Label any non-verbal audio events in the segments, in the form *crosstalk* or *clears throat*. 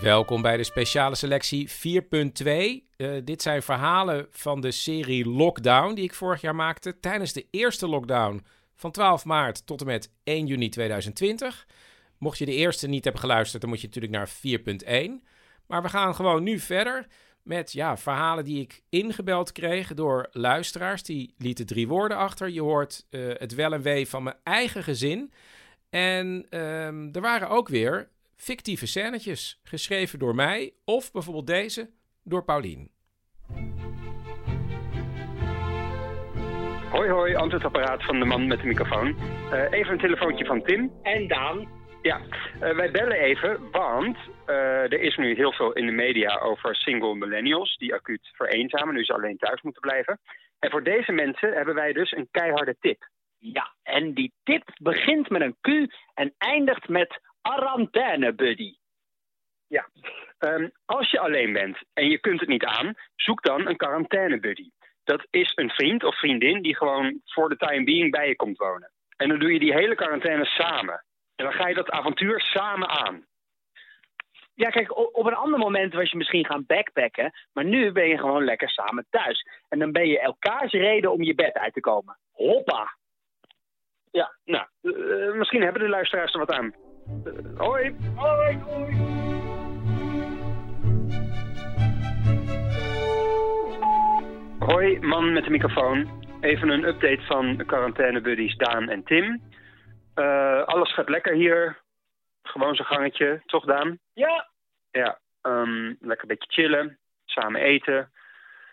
Welkom bij de speciale selectie 4.2. Eh, dit zijn verhalen van de serie Lockdown die ik vorig jaar maakte tijdens de eerste lockdown van 12 maart tot en met 1 juni 2020. Mocht je de eerste niet hebben geluisterd, dan moet je natuurlijk naar 4.1. Maar we gaan gewoon nu verder met ja, verhalen die ik ingebeld kreeg door luisteraars. Die lieten drie woorden achter. Je hoort eh, het wel en wee van mijn eigen gezin. En ehm, er waren ook weer fictieve scènetjes, geschreven door mij of bijvoorbeeld deze door Paulien. Hoi hoi, antwoordapparaat van de man met de microfoon. Eh, even een telefoontje van Tim. En Daan? Ja, eh, wij bellen even, want eh, er is nu heel veel in de media over single millennials die acuut vereenzamen, nu ze alleen thuis moeten blijven. En voor deze mensen hebben wij dus een keiharde tip. Ja, en die tip begint met een Q en eindigt met quarantaine buddy. Ja, ehm, als je alleen bent en je kunt het niet aan, zoek dan een quarantainebuddy. Dat is een vriend of vriendin die gewoon voor de time being bij je komt wonen. En dan doe je die hele quarantaine samen. En dan ga je dat avontuur samen aan. Ja, kijk, op een ander moment was je misschien gaan backpacken, maar nu ben je gewoon lekker samen thuis. En dan ben je elkaars reden om je bed uit te komen. Hoppa! Ja, nou, eh, misschien hebben de luisteraars er wat aan. Hoi. Hoi, hoi. Hoi, man met de microfoon. Even een update van quarantainebuddies Daan en Tim. Eh, alles gaat lekker hier. Gewoon zijn gangetje, toch Daan? Ja! Ja, ehm, lekker een beetje chillen, samen eten.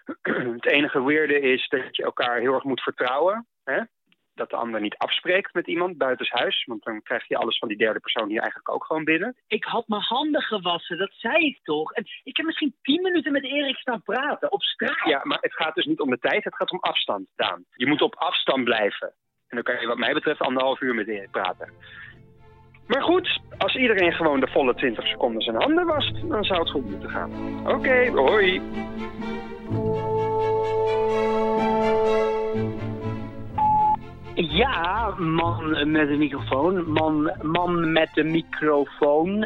*clears throat* Het enige weirde is dat je elkaar heel erg moet vertrouwen. Hè? Dat de ander niet afspreekt met iemand buitenshuis. Want dan krijg je alles van die derde persoon hier eigenlijk ook gewoon binnen. Ik had mijn handen gewassen, dat zei ik toch? En ik heb misschien tien minuten met Erik staan praten, op straat. Ja, maar het gaat dus niet om de tijd, het gaat om afstand, Daan. Je moet op afstand blijven. En dan kan je wat mij betreft anderhalf uur met Erik praten. Maar goed, als iedereen gewoon de volle 20 seconden zijn handen wast, dan zou het goed moeten gaan. Oké, hoi. Ja, man met de microfoon. Man, man met de microfoon.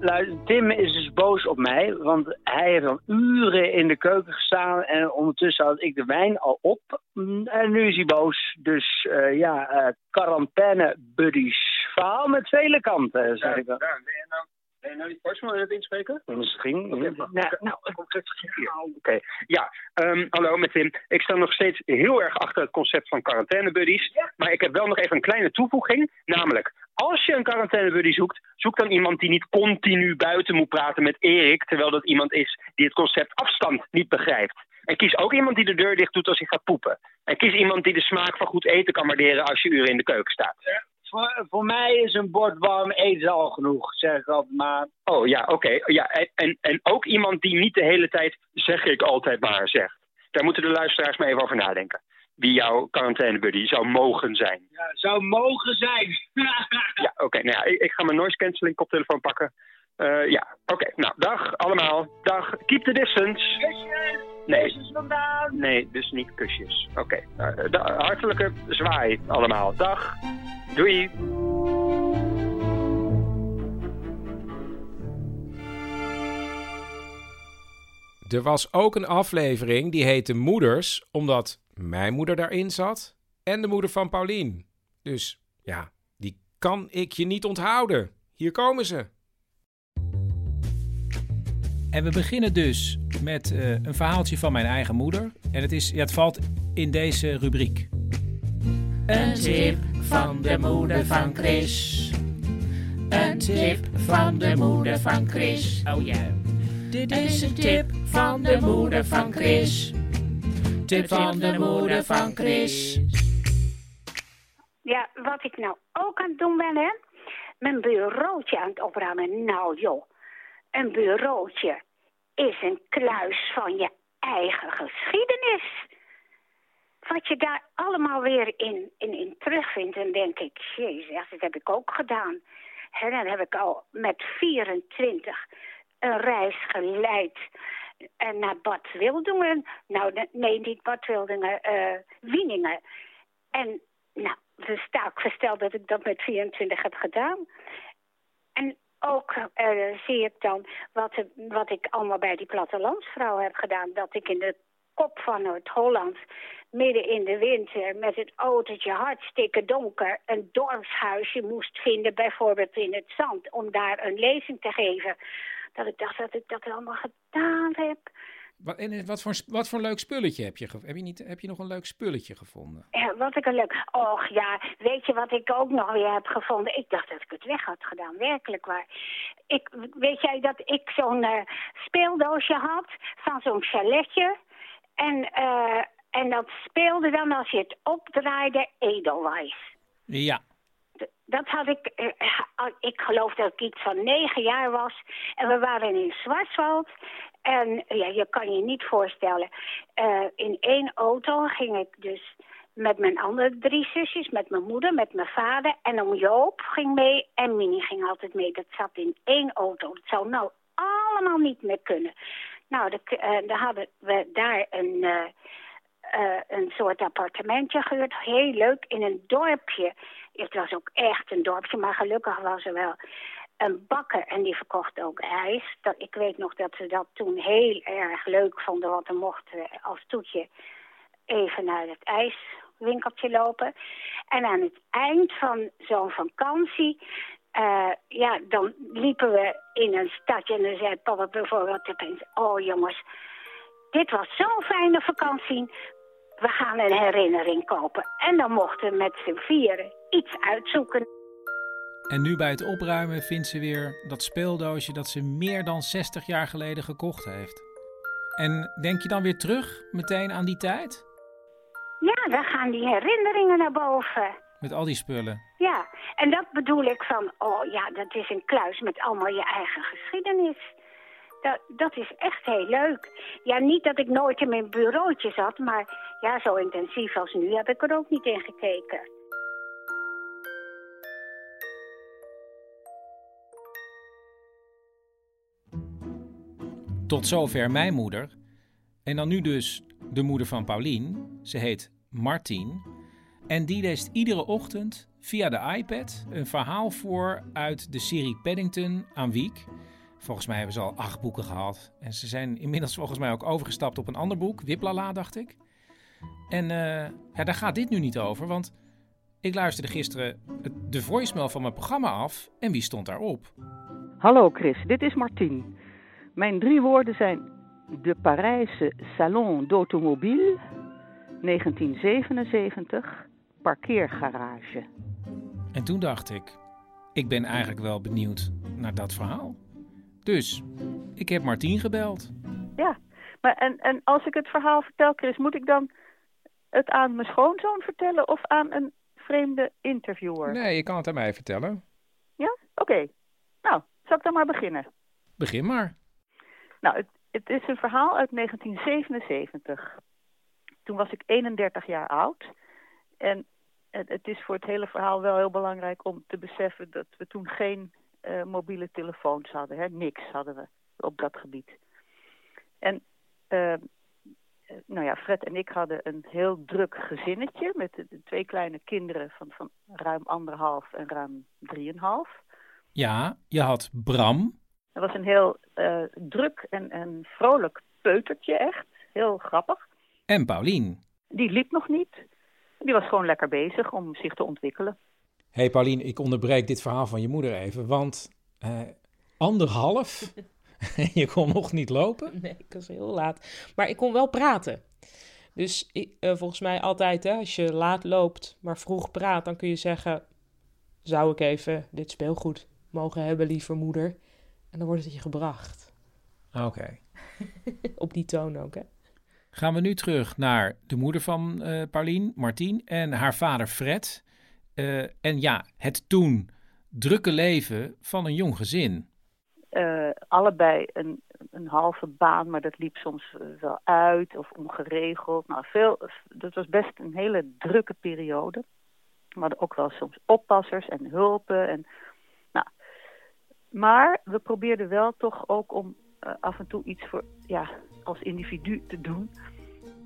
Luister, Tim is dus boos op mij, want hij heeft al uren in de keuken gestaan en ondertussen had ik de wijn al op. Mm, En nu is hij boos. Dus eh, ja, eh quarantaine buddies. Verhaal met vele kanten, zeg ik dan. ben je nou, ben je nou die Postman aan het inspreken? Misschien. Nou, nou, Oké, ja. ehm, hallo met Tim. Ik sta nog steeds heel erg achter het concept van quarantainebuddies. Maar ik heb wel nog even een kleine toevoeging. Namelijk, als je een quarantainebuddy zoekt, zoek dan iemand die niet continu buiten moet praten met Erik. Terwijl dat iemand is die het concept afstand niet begrijpt. En kies ook iemand die de deur dicht doet als hij gaat poepen. En kies iemand die de smaak van goed eten kan waarderen als je uren in de keuken staat. Voor, voor mij is een bord warm eten al genoeg, zeg ik altijd maar. Oh ja, oké. Ja, en, en, ook iemand die niet de hele tijd zeg ik altijd maar zegt. Daar moeten de luisteraars maar even over nadenken. Wie jouw quarantainebuddy zou mogen zijn. Ja, zou mogen zijn. *laughs* Ja, oké. nou ja, ik, ik ga mijn noise cancelling koptelefoon pakken. Eh, ja, oké. nou, dag allemaal. Dag. Keep the distance. Nee, kusjes vandaan. nee, dus niet kusjes. Oké. eh, da- hartelijke zwaai allemaal. Dag. Doei. Er was ook een aflevering die heette Moeders, omdat mijn moeder daarin zat en de moeder van Paulien. Dus ja, die kan ik je niet onthouden. Hier komen ze. En we beginnen dus met eh, een verhaaltje van mijn eigen moeder. En het, is, ja, het valt in deze rubriek. Een tip van de moeder van Chris. Een tip van de moeder van Chris. Oh ja. Dit is een tip van de moeder van Chris. Tip van de moeder van Chris. Ja, wat ik nou ook aan het doen ben, hè? Mijn bureautje aan het opruimen. Nou joh, een bureautje is een kluis van je eigen geschiedenis. Wat je daar allemaal weer in, in, in terugvindt, en denk ik, jezus, dat heb ik ook gedaan. En dan heb ik al met 24 een reis geleid en naar Bad Wildungen. Nou, nee, niet Bad Wildungen, uh, Wieningen. En nou, dus sta versteld dat ik dat met 24 heb gedaan. En ook uh, zie ik dan wat, wat ik allemaal bij die plattelandsvrouw heb gedaan. Dat ik in de kop van Noord-Holland, midden in de winter, met het autootje hartstikke donker, een dorpshuisje moest vinden, bijvoorbeeld in het zand, om daar een lezing te geven. Dat ik dacht dat ik dat allemaal gedaan heb. Wat, en wat voor, wat voor leuk spulletje heb je Heb je, niet, heb je nog een leuk spulletje gevonden? Ja, wat ik een leuk... Och ja, weet je wat ik ook nog weer heb gevonden? Ik dacht dat ik het weg had gedaan, werkelijk waar. Ik, weet jij dat ik zo'n uh, speeldoosje had van zo'n chaletje? En, uh, en dat speelde dan als je het opdraaide edelwijs. Ja. Dat had ik, uh, ik geloof dat ik iets van negen jaar was. En we waren in Zwartswald. En ja, je kan je niet voorstellen. Uh, in één auto ging ik dus met mijn andere drie zusjes, met mijn moeder, met mijn vader. En om Joop ging mee en Minnie ging altijd mee. Dat zat in één auto. Dat zou nou allemaal niet meer kunnen. Nou, uh, dan hadden we daar een, een soort appartementje gehuurd. Heel leuk, in een dorpje. Het was ook echt een dorpje, maar gelukkig was er wel een bakker en die verkocht ook ijs. Dat, ik weet nog dat ze dat toen heel erg leuk vonden, want dan mochten we als toetje even naar het ijswinkeltje lopen. En aan het eind van zo'n vakantie, uh, ja, dan liepen we in een stadje en dan zei papa bijvoorbeeld opeens, oh jongens, dit was zo'n fijne vakantie, we gaan een herinnering kopen. En dan mochten we met z'n vieren iets uitzoeken. En nu bij het opruimen vindt ze weer dat speeldoosje dat ze meer dan 60 jaar geleden gekocht heeft. En denk je dan weer terug meteen aan die tijd? Ja, dan gaan die herinneringen naar boven. Met al die spullen? Ja, en dat bedoel ik van, oh ja, dat is een kluis met allemaal je eigen geschiedenis. Dat, dat is echt heel leuk. Ja, niet dat ik nooit in mijn bureautje zat, maar ja, zo intensief als nu heb ik er ook niet in gekeken. Tot zover mijn moeder. En dan nu dus de moeder van Paulien. Ze heet Martien. En die leest iedere ochtend via de iPad een verhaal voor uit de serie Paddington aan Wiek. Volgens mij hebben ze al acht boeken gehad. En ze zijn inmiddels volgens mij ook overgestapt op een ander boek. Wiplala, dacht ik. En uh, ja, daar gaat dit nu niet over, want ik luisterde gisteren de voicemail van mijn programma af. En wie stond daarop? Hallo Chris, dit is Martien. Mijn drie woorden zijn de Parijse Salon d'Automobile, 1977, parkeergarage. En toen dacht ik, ik ben eigenlijk wel benieuwd naar dat verhaal. Dus, ik heb Martien gebeld. Ja, maar en, en als ik het verhaal vertel, Chris, moet ik dan het aan mijn schoonzoon vertellen of aan een vreemde interviewer? Nee, je kan het aan mij vertellen. Ja? Oké. Nou, zal ik dan maar beginnen? Begin maar. Nou, het, het is een verhaal uit 1977. Toen was ik 31 jaar oud. En het, het, is voor het hele verhaal wel heel belangrijk om te beseffen dat we toen geen uh, mobiele telefoons hadden. Hè? Niks hadden we op dat gebied. En uh, nou ja, Fred en ik hadden een heel druk gezinnetje met de, twee kleine kinderen van, van ruim anderhalf en ruim drieënhalf. Ja, je had Bram, het was een heel uh, druk en, en vrolijk peutertje echt. Heel grappig. En Paulien? Die liep nog niet. Die was gewoon lekker bezig om zich te ontwikkelen. Hé hey Paulien, ik onderbreek dit verhaal van je moeder even. Want uh, anderhalf, *laughs* je kon nog niet lopen? Nee, ik was heel laat. Maar ik kon wel praten. Dus ik, uh, volgens mij altijd, hè, als je laat loopt, maar vroeg praat, dan kun je zeggen: Zou ik even dit speelgoed mogen hebben, lieve moeder. En dan wordt het je gebracht. Oké. *laughs* Op die toon ook, hè? Gaan we nu terug naar de moeder van uh, Paulien, Martien, en haar vader Fred. Uh, en ja, het toen drukke leven van een jong gezin. Uh, allebei een, een halve baan, maar dat liep soms wel uit of ongeregeld. Nou, veel, dat was best een hele drukke periode. We hadden ook wel soms oppassers en hulpen. En, nou, maar we probeerden wel toch ook om uh, af en toe iets voor, ja, als individu te doen.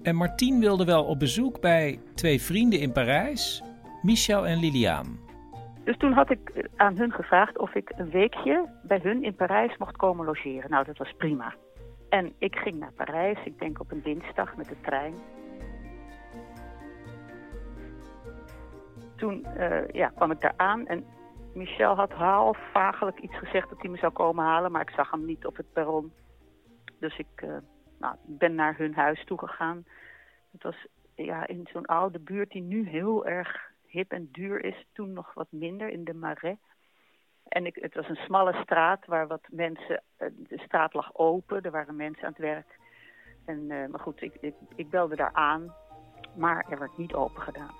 En Martien wilde wel op bezoek bij twee vrienden in Parijs, Michel en Liliane. Dus toen had ik aan hun gevraagd of ik een weekje bij hun in Parijs mocht komen logeren. Nou, dat was prima. En ik ging naar Parijs, ik denk op een dinsdag met de trein. Toen uh, ja, kwam ik daar aan en Michel had half vagelijk iets gezegd dat hij me zou komen halen, maar ik zag hem niet op het perron. Dus ik uh, nou, ben naar hun huis toegegaan. Het was ja, in zo'n oude buurt die nu heel erg hip en duur is. Toen nog wat minder in de Marais. En ik, het was een smalle straat waar wat mensen... Eh, de straat lag open, er waren mensen aan het werk. En, uh, maar goed, ik, ik, ik belde daar aan. Maar er werd niet open gedaan.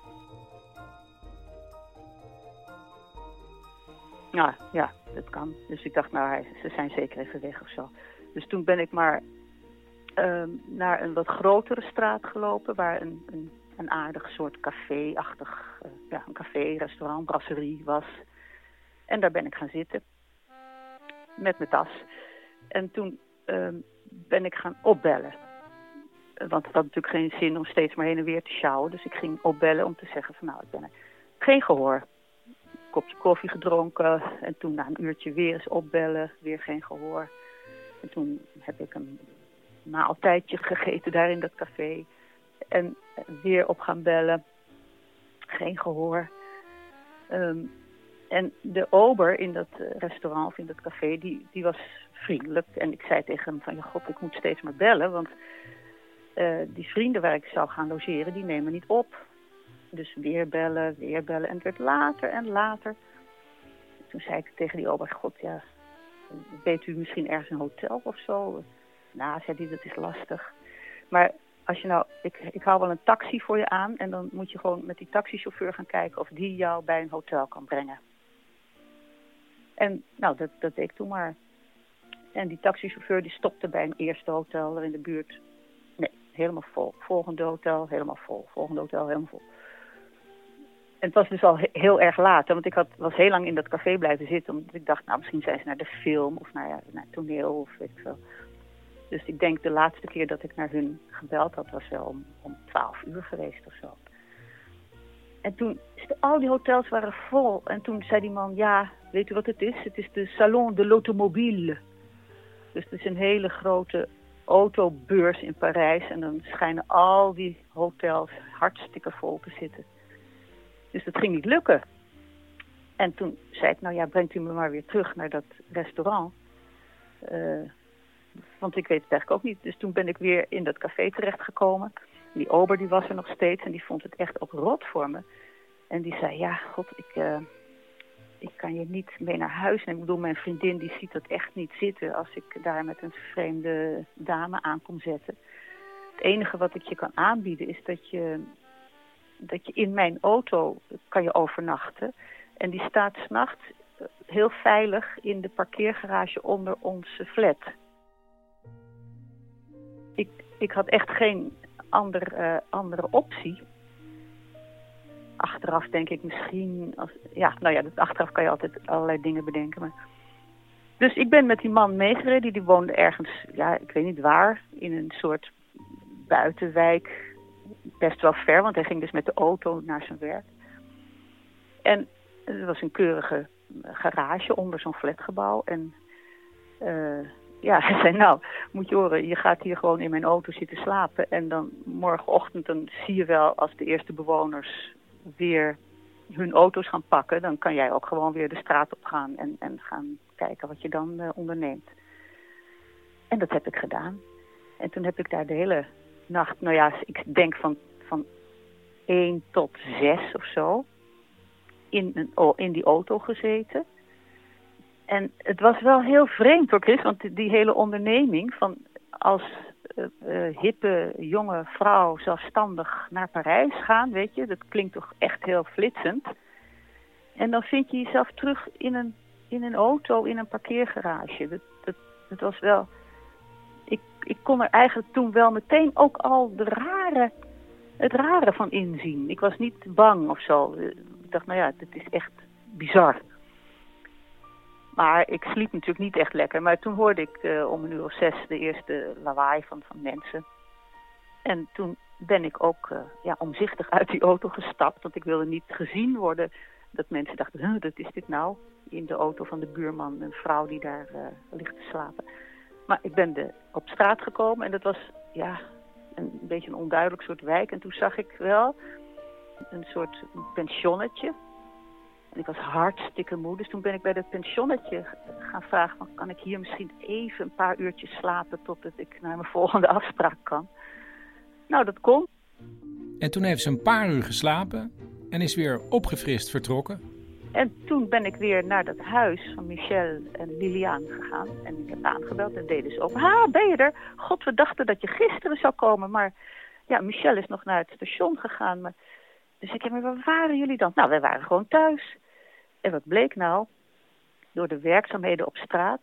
Nou ja, dat kan. Dus ik dacht, nou, ze zijn zeker even weg of zo. Dus toen ben ik maar uh, naar een wat grotere straat gelopen, waar een, een, een aardig soort café-achtig, uh, ja, een café, restaurant, brasserie was. En daar ben ik gaan zitten, met mijn tas. En toen uh, ben ik gaan opbellen. Want het had natuurlijk geen zin om steeds maar heen en weer te sjouwen. Dus ik ging opbellen om te zeggen van nou, ik ben. Geen gehoor. Kopje koffie gedronken. En toen na een uurtje weer eens opbellen. Weer geen gehoor. En toen heb ik een maaltijdje gegeten daar in dat café. En weer op gaan bellen. Geen gehoor. Um, en de ober in dat restaurant of in dat café, die, die was vriendelijk. En ik zei tegen hem van, ja god, ik moet steeds maar bellen. Want uh, die vrienden waar ik zou gaan logeren, die nemen niet op. Dus weer bellen, weer bellen. En het werd later en later. Toen zei ik tegen die ober, god ja, weet u misschien ergens een hotel of zo? Nou, zei hij, dat is lastig. Maar als je nou, ik, ik hou wel een taxi voor je aan en dan moet je gewoon met die taxichauffeur gaan kijken of die jou bij een hotel kan brengen. En nou, dat, dat deed ik toen maar. En die taxichauffeur die stopte bij een eerste hotel er in de buurt. Nee, helemaal vol. Volgende hotel, helemaal vol. Volgende hotel, helemaal vol. En het was dus al heel erg laat, want ik had, was heel lang in dat café blijven zitten. Omdat ik dacht, nou misschien zijn ze naar de film of naar, ja, naar toneel of weet ik veel. Dus ik denk de laatste keer dat ik naar hun gebeld had, was wel om, om 12 uur geweest of zo. En toen, al die hotels waren vol. En toen zei die man, ja, weet u wat het is? Het is de Salon de l'Automobile. Dus het is een hele grote autobeurs in Parijs. En dan schijnen al die hotels hartstikke vol te zitten. Dus dat ging niet lukken. En toen zei ik, nou ja, brengt u me maar weer terug naar dat restaurant. Uh, want ik weet het eigenlijk ook niet. Dus toen ben ik weer in dat café terechtgekomen. Die ober die was er nog steeds en die vond het echt ook rot voor me. En die zei, ja, god, ik, uh, ik kan je niet mee naar huis nemen. Ik bedoel, mijn vriendin die ziet dat echt niet zitten als ik daar met een vreemde dame aan kom zetten. Het enige wat ik je kan aanbieden is dat je, dat je in mijn auto kan je overnachten. En die staat s'nachts heel veilig in de parkeergarage onder onze flat ik, ik had echt geen ander, uh, andere optie. Achteraf denk ik misschien... Als, ja, nou ja, achteraf kan je altijd allerlei dingen bedenken. Maar... Dus ik ben met die man meegereden. Die woonde ergens, ja, ik weet niet waar, in een soort buitenwijk. Best wel ver, want hij ging dus met de auto naar zijn werk. En er was een keurige garage onder zo'n flatgebouw. En... Uh, *laughs* ja, hij zei, nou, moet je horen, je gaat hier gewoon in mijn auto zitten slapen. En dan morgenochtend, dan zie je wel als de eerste bewoners weer hun auto's gaan pakken. Dan kan jij ook gewoon weer de straat op gaan en, en gaan kijken wat je dan uh, onderneemt. En dat heb ik gedaan. En toen heb ik daar de hele nacht, nou ja, ik denk van, van 1 tot 6 of zo, in, in die auto gezeten. En het was wel heel vreemd hoor, Chris, want die, hele onderneming van als uh, uh, hippe jonge vrouw zelfstandig naar Parijs gaan, weet je, dat klinkt toch echt heel flitsend. En dan vind je jezelf terug in een, in een auto, in een parkeergarage. Dat, dat, dat was wel. Ik, ik kon er eigenlijk toen wel meteen ook al de rare, het rare van inzien. Ik was niet bang of zo. Ik dacht, nou ja, dit is echt bizar. Maar ik sliep natuurlijk niet echt lekker. Maar toen hoorde ik uh, om een uur of zes de eerste lawaai van, van mensen. En toen ben ik ook uh, ja, omzichtig uit die auto gestapt. Want ik wilde niet gezien worden dat mensen dachten, huh, wat is dit nou? In de auto van de buurman, een vrouw die daar uh, ligt te slapen. Maar ik ben de, op straat gekomen en dat was ja, een beetje een onduidelijk soort wijk. En toen zag ik wel een soort pensionnetje en ik was hartstikke moe. Dus toen ben ik bij dat pensionnetje gaan vragen... Van, kan ik hier misschien even een paar uurtjes slapen... totdat ik naar mijn *laughs* volgende afspraak kan? Nou, dat kon. En toen heeft ze een paar uur geslapen... en is weer opgefrist vertrokken. En toen ben ik weer naar dat huis van Michel en Lilian gegaan. En ik heb aangebeld en deden ze open. Ha, ben je er? God, we dachten dat je gisteren zou komen. Maar ja, Michel is nog naar het station gegaan. Maar... Dus ik heb me, waar waren jullie dan? Nou, wij waren gewoon thuis. En wat bleek nou? Door de werkzaamheden op straat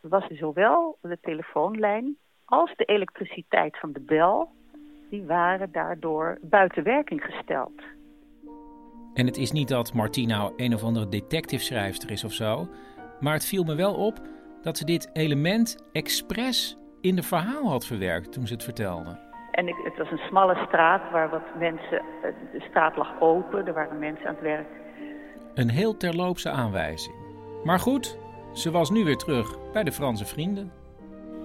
was zowel de telefoonlijn als de elektriciteit van de bel, die waren daardoor buiten werking gesteld. En het is niet dat Martina een of andere detective-schrijfster is of zo, maar het viel me wel op dat ze dit element expres in de verhaal had verwerkt toen ze het vertelde. En ik, het was een smalle straat waar wat mensen, de straat lag open, er waren mensen aan het werk. Een heel terloopse aanwijzing. Maar goed, ze was nu weer terug bij de Franse vrienden.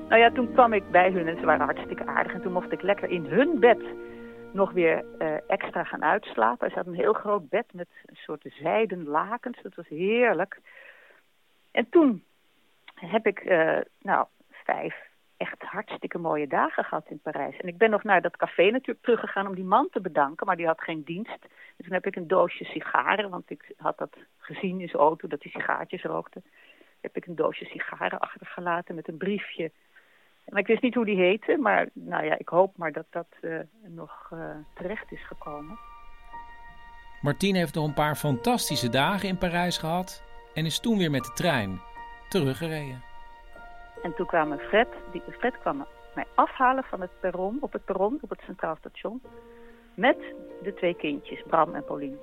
Nou ja, toen kwam ik bij hun en ze waren hartstikke aardig. En toen mocht ik lekker in hun bed nog weer uh, extra gaan uitslapen. Ze had een heel groot bed met een soort zijden lakens. Dat was heerlijk. En toen heb ik, uh, nou, vijf echt hartstikke mooie dagen gehad in Parijs. En ik ben nog naar dat café natuurlijk teruggegaan om die man te bedanken, maar die had geen dienst. Dus toen heb ik een doosje sigaren, want ik had dat gezien in zijn auto, dat hij sigaartjes rookte. Heb ik een doosje sigaren achtergelaten met een briefje. En ik wist niet hoe die heette, maar nou ja, ik hoop maar dat dat uh, nog uh, terecht is gekomen. Martien heeft nog een paar fantastische dagen in Parijs gehad en is toen weer met de trein teruggereden. En toen kwam Fred, die, Fred kwam mij afhalen van het perron, op het perron, op het Centraal Station. Met de twee kindjes, Bram en Paulien.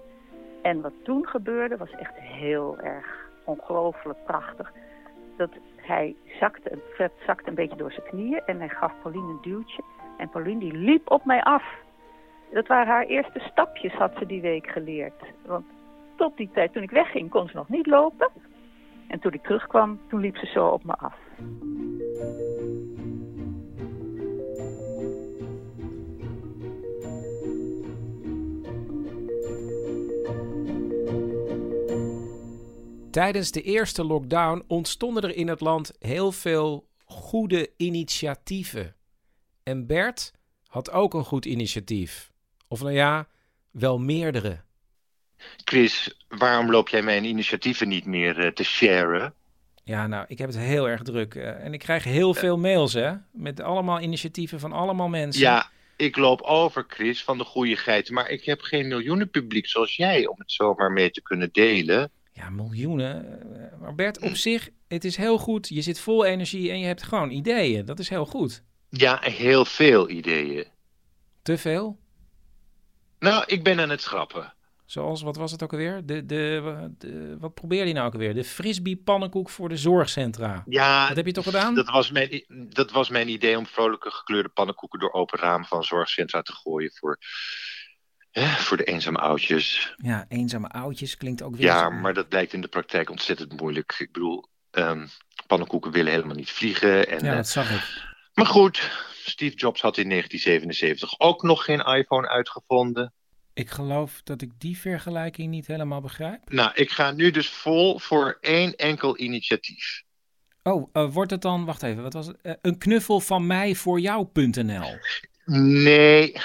En wat toen gebeurde was echt heel erg ongelooflijk prachtig. Dat hij zakte, Fred zakte een beetje door zijn knieën en hij gaf Pauline een duwtje. En Pauline die liep op mij af. Dat waren haar eerste stapjes, had ze die week geleerd. Want tot die tijd, toen ik wegging, kon ze nog niet lopen. En toen ik terugkwam, toen liep ze zo op me af. Tijdens de eerste lockdown ontstonden er in het land heel veel goede initiatieven. En Bert had ook een goed initiatief. Of nou ja, wel meerdere. Chris, waarom loop jij mijn initiatieven niet meer uh, te sharen? Ja, nou, ik heb het heel erg druk. Uh, en ik krijg heel veel mails, hè? Met allemaal initiatieven van allemaal mensen. Ja, ik loop over, Chris, van de goede geiten. Maar ik heb geen miljoenen publiek zoals jij om het zomaar mee te kunnen delen. Ja, miljoenen. Eh, maar Bert, op zich, het is heel goed. Je zit vol energie en je hebt gewoon ideeën. Dat is heel goed. Ja, heel veel ideeën. Te veel? Nou, ik ben aan het schrappen. Zoals, wat was het ook alweer? De, de, de, wat probeerde je nou ook alweer? De frisbee pannenkoek voor de zorgcentra. Ja, dat heb je toch gedaan? Dat was, mijn, dat was mijn idee om vrolijke gekleurde pannenkoeken door open ramen van zorgcentra te gooien voor, hè, voor de eenzame oudjes. Ja, eenzame oudjes klinkt ook weer. Ja, zo. maar dat blijkt in de praktijk ontzettend moeilijk. Ik bedoel, um, pannenkoeken willen helemaal niet vliegen. En, ja, dat zag ik. Maar goed, Steve Jobs had in 1977 ook nog geen iPhone uitgevonden. Ik geloof dat ik die vergelijking niet helemaal begrijp. Nou, ik ga nu dus vol voor één enkel initiatief. Oh, uh, wordt het dan, wacht even, wat was het? Uh, een knuffel van mij voor jou.nl? Nee,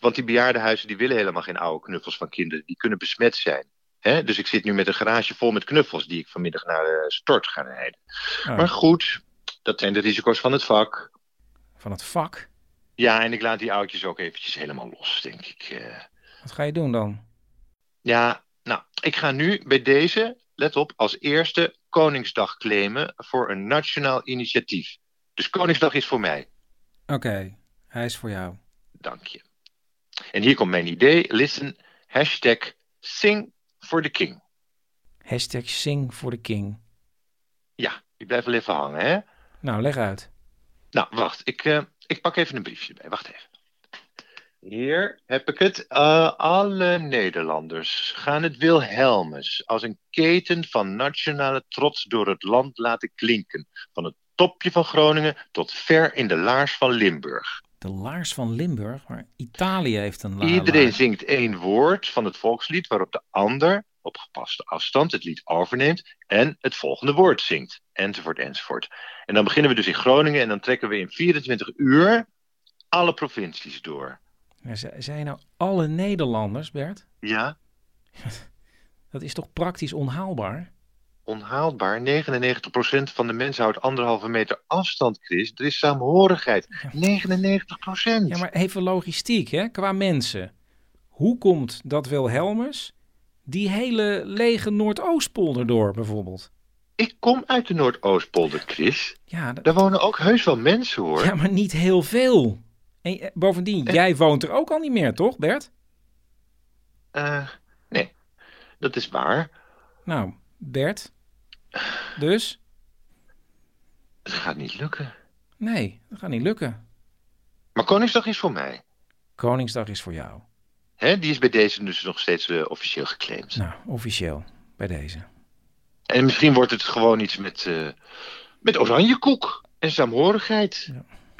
want die bejaardenhuizen die willen helemaal geen oude knuffels van kinderen. Die kunnen besmet zijn. Hè? Dus ik zit nu met een garage vol met knuffels die ik vanmiddag naar de stort ga rijden. Oh. Maar goed, dat zijn de risico's van het vak. Van het vak? Ja, en ik laat die oudjes ook eventjes helemaal los, denk ik. Wat ga je doen dan? Ja, nou, ik ga nu bij deze, let op, als eerste Koningsdag claimen voor een nationaal initiatief. Dus Koningsdag is voor mij. Oké, hij is voor jou. Dank je. En hier komt mijn idee. Listen, hashtag sing for the king. Hashtag sing for the king. Ja, ik blijf wel even hangen, hè? Nou, leg uit. Nou, wacht. Ik, eh, ik pak even een briefje erbij. Wacht even. Hier heb ik het. Eh, alle Nederlanders gaan het Wilhelmus als een keten van nationale trots door het land laten klinken. Van het topje van Groningen tot ver in de laars van Limburg. De laars van Limburg, maar Italië heeft een la Iedereen laars. zingt één woord van het volkslied waarop de ander op gepaste afstand het lied overneemt en het volgende woord zingt. Enzovoort, enzovoort. En dan beginnen we dus in Groningen en dan trekken we in 24 uur alle provincies door. Zijn nou alle Nederlanders, Bert? Ja, *laughs* Dat is toch praktisch onhaalbaar? onhaalbaar. 99% van de mensen houdt anderhalve meter afstand, Chris. Er is saamhorigheid. 99%. Ja, maar even logistiek, hè? Qua mensen. Hoe komt dat Wilhelmus die hele lege Noordoostpolder door, bijvoorbeeld? Ik kom uit de Noordoostpolder, Chris. Ja, Daar wonen ook heus wel mensen, hoor. Ja, maar niet heel veel. En eh, bovendien, jij woont er ook al niet meer, toch, Bert? Eh, nee, dat is waar. Nou, Bert. Dus? Het gaat niet lukken. Nee, dat gaat niet lukken. Maar Koningsdag is voor mij. Koningsdag is voor jou. Hè, die is bij deze dus nog steeds eh, officieel geclaimd. Nou, officieel. Bij deze. En misschien wordt het gewoon iets met, eh met oranje koek en saamhorigheid.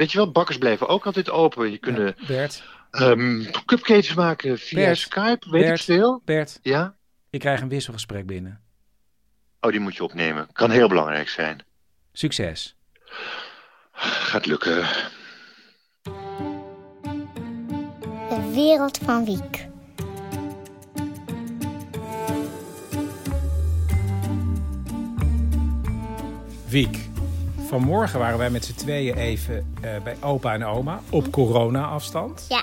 Weet je wel, bakkers blijven ook altijd open. Je kunnen Bert. ehm, cupcakes maken via Bert. Skype, weet Bert. ik veel. Bert. Ja? Ik krijg een wisselgesprek binnen. Oh, die moet je opnemen. Kan heel belangrijk zijn. Succes. Gaat lukken. De wereld van Wiek. Wiek. Vanmorgen waren wij met z'n tweeën even eh, bij opa en oma op corona-afstand. Ja.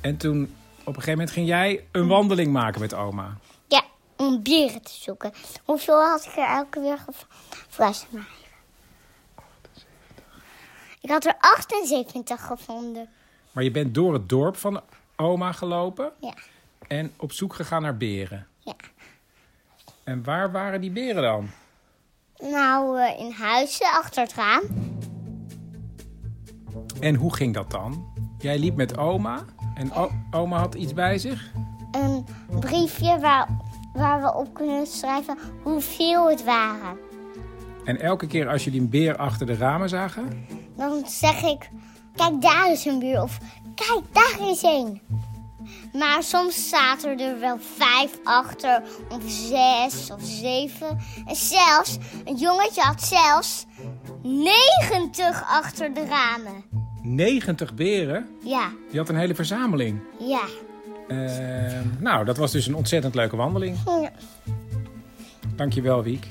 En toen, op een gegeven moment, ging jij een wandeling maken met oma. Ja, om beren te zoeken. Hoeveel had ik er elke weer? Maar ik had er 78 gevonden. Maar je bent door het dorp van oma gelopen Ja. en op zoek gegaan naar beren. Ja. En waar waren die beren dan? Nou, eh, in huizen achter het raam. En hoe ging dat dan? Jij liep met oma en oma had iets bij zich? Een briefje waar, waar we op kunnen schrijven hoeveel het waren. En elke keer als jullie een beer achter de ramen zagen, Dan zeg ik, kijk daar is een buur. Of kijk daar is een. Maar soms zaten er wel vijf achter, of zes of zeven. En zelfs, een jongetje had zelfs 90 achter de ramen. 90 beren. Ja, Je had een hele verzameling. ja. Ehm, nou, dat was dus een ontzettend leuke wandeling. Ja. Dankjewel, Wiek.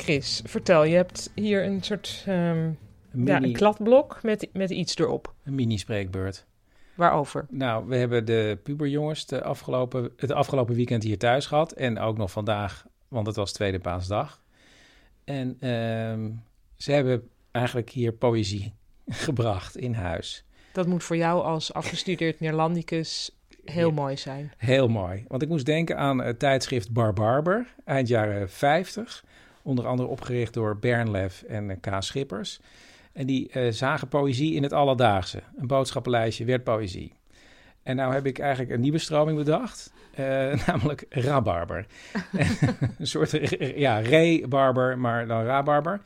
Chris, vertel, je hebt hier een soort ehm, ja, mini- een kladblok met, met iets erop. Een mini-spreekbeurt. Waarover? Nou, we hebben de puberjongens de afgelopen, het afgelopen weekend hier thuis gehad. En ook nog vandaag, want het was tweede paasdag. En ehm, ze hebben eigenlijk hier poëzie *laughs* gebracht in huis. Dat moet voor jou als afgestudeerd Neerlandicus heel mooi zijn. Heel mooi. Want ik moest denken aan het tijdschrift Bar Barber, eind jaren 50. Onder andere opgericht door Bernlef en eh, K. Schippers. En die eh, zagen poëzie in het alledaagse. Een boodschappenlijstje werd poëzie. En nou heb ik eigenlijk een nieuwe stroming bedacht. eh, *laughs* namelijk rabarber. *laughs* een soort, ja, re-barber, maar dan rabarber.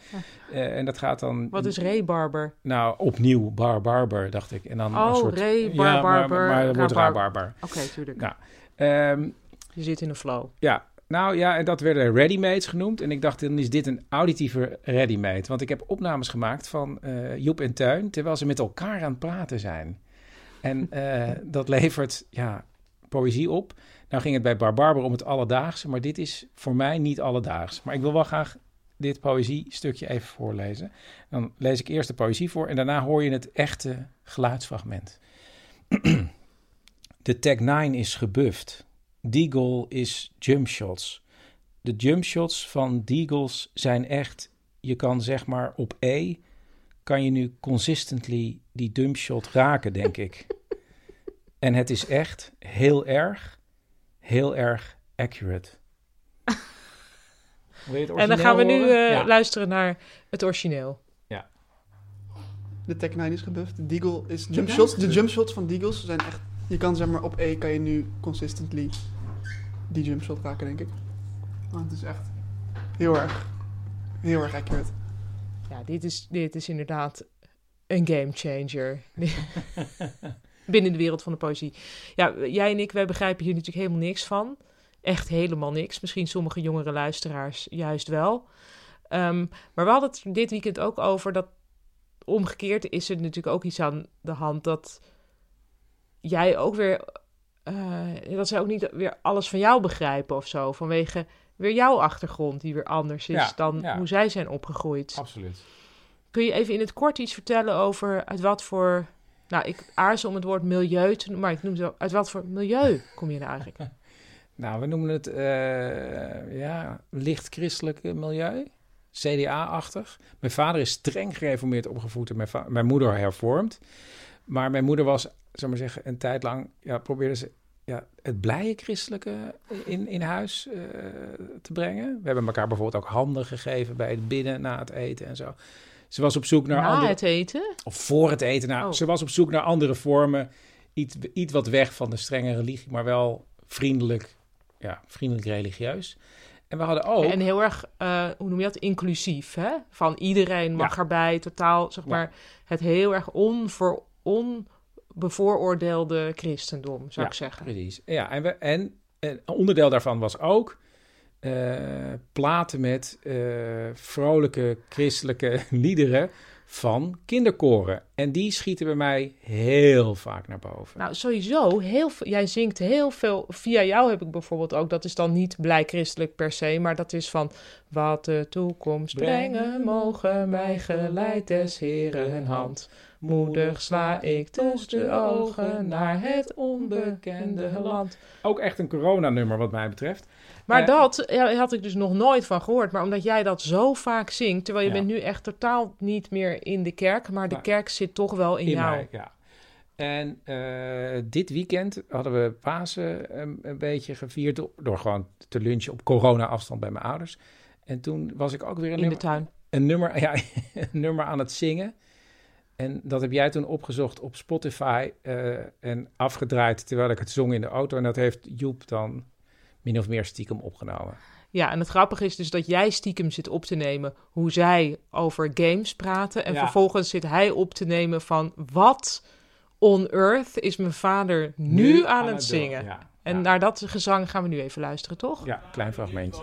Eh, en dat gaat dan... Wat is rebarber? Nou, opnieuw bar barber, dacht ik. En dan Oh, een soort... Ja, maar- barbarber, maar wordt rabar- rabarber. Oké, tuurlijk. Nou, ehm, Je zit in de flow. ja, nou ja, en dat werden readymates genoemd. En ik dacht, dan is dit een auditieve readymade. Want ik heb opnames gemaakt van eh, Joep en Teun... terwijl ze met elkaar aan het praten zijn. En eh, *laughs* dat levert ja, poëzie op. Nou ging het bij Barbarber om het alledaagse, maar dit is voor mij niet alledaags. Maar ik wil wel graag dit poëziestukje even voorlezen. Dan lees ik eerst de poëzie voor en daarna hoor je het echte geluidsfragment. *clears throat* De Tech 9 is gebufft. Deagle is jumpshots. De jumpshots van Deagles zijn echt, je kan zeg maar op E, kan je nu consistently die dumpshot raken, denk ik. *laughs* En het is echt heel erg, heel erg accurate. *laughs* Wil je het En dan gaan we nu eh? Ja. luisteren naar het origineel. De Tech 9 is gebufft. De Deagle is jump 9 shots. De jump shots van Deagles zijn echt... Je kan zeg maar op E kan je nu consistently die jump shot raken, denk ik. Want het is echt heel erg, heel erg accurate. Ja, dit is, dit is inderdaad een game changer. *laughs* Binnen de wereld van de poëzie. Ja, jij en ik, wij begrijpen hier natuurlijk helemaal niks van. Echt helemaal niks. Misschien sommige jongere luisteraars juist wel. Ehm, maar we hadden het dit weekend ook over dat omgekeerd is er natuurlijk ook iets aan de hand dat jij ook weer, eh, dat zij ook niet weer alles van jou begrijpen of zo. Vanwege weer jouw achtergrond die weer anders is Ja, dan ja. hoe zij zijn opgegroeid. Absoluut. Kun je even in het kort iets vertellen over uit wat voor... Nou, ik aarzel om het woord milieu te noemen, maar ik noem het wel... Uit wat voor milieu kom je nou eigenlijk? *laughs* Nou, we noemen het eh, ja, licht christelijk milieu. CDA-achtig. Mijn vader is streng gereformeerd opgevoed en mijn, mijn moeder hervormd. Maar mijn moeder was, zeg maar zeggen, een tijd lang... Ja, probeerde ze ja, het blije christelijke in, in huis eh, te brengen. We hebben elkaar bijvoorbeeld ook handen gegeven bij het bidden na het eten en zo. Ze was op zoek naar Na andere... het eten? Of voor het eten. Nou, Oh. Ze was op zoek naar andere vormen. Iets, iets wat weg van de strenge religie, maar wel vriendelijk, ja, vriendelijk religieus. En we hadden ook... En heel erg, eh, hoe noem je dat, inclusief, hè? Van iedereen mag Ja. erbij, totaal, zeg Ja. maar, het heel erg onver, onbevooroordeelde christendom, zou ja, ik zeggen. Precies. Ja, en, we, en een onderdeel daarvan was ook eh, platen met eh, vrolijke christelijke *laughs* liederen van kinderkoren. En die schieten bij mij heel vaak naar boven. Nou, sowieso, heel veel, jij zingt heel veel. Via jou heb ik bijvoorbeeld ook, dat is dan niet blij christelijk per se, maar dat is van wat de toekomst brengen mogen mij geleid des Heren hand. Moedig sla ik tussen de ogen naar het onbekende land. Ook echt een coronanummer wat mij betreft. Maar Eh, dat ja, had ik dus nog nooit van gehoord. Maar omdat jij dat zo vaak zingt, terwijl je Ja. bent nu echt totaal niet meer in de kerk, maar de kerk zit toch wel in, In jou. mij, ja. En eh, dit weekend hadden we Pasen een, een beetje gevierd door, door gewoon te lunchen op corona-afstand bij mijn ouders. En toen was ik ook weer een In de nummer, tuin. Een nummer, *laughs* ja, een nummer aan het zingen. En dat heb jij toen opgezocht op Spotify eh, en afgedraaid terwijl ik het zong in de auto. En dat heeft Joep dan min of meer stiekem opgenomen. Ja, en het grappige is dus dat jij stiekem zit op te nemen hoe zij over games praten. En Ja. vervolgens zit hij op te nemen van wat on earth is mijn vader nu, Nu aan, aan het zingen. ja, en naar dat gezang gaan we nu even luisteren, toch? Ja, klein fragmentje.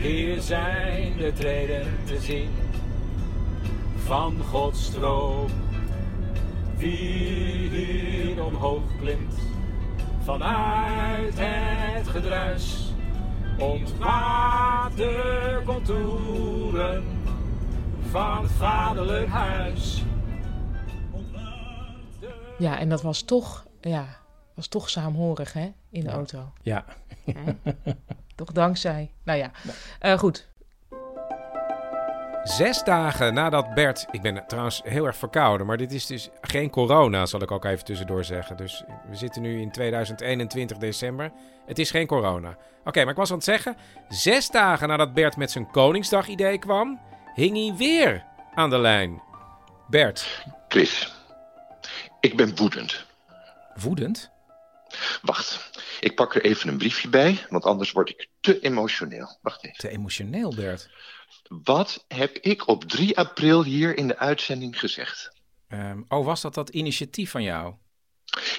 Hier zijn de treden te zien van Gods stroom. Wie hier omhoog klimt vanuit het gedruis, ontwaart de contouren van het vaderlijk huis. Ja, en dat was toch, ja, was toch saamhorig, hè, in de Ja. auto. Ja. Toch dankzij. Nou ja, Eh, goed. Zes dagen nadat Bert. Ik ben trouwens heel erg verkouden, maar dit is dus geen corona, zal ik ook even tussendoor zeggen. Dus we zitten nu in 2021 december. Het is geen corona. Oké, maar ik was aan het zeggen. Zes dagen nadat Bert met zijn Koningsdag-idee kwam, hing hij weer aan de lijn. Bert. Chris, ik ben woedend. Woedend? Wacht, ik pak er even een briefje bij, want anders word ik te emotioneel. Wacht even. Te emotioneel, Bert. Wat heb ik op 3 april hier in de uitzending gezegd? Ehm, oh, was dat dat initiatief van jou?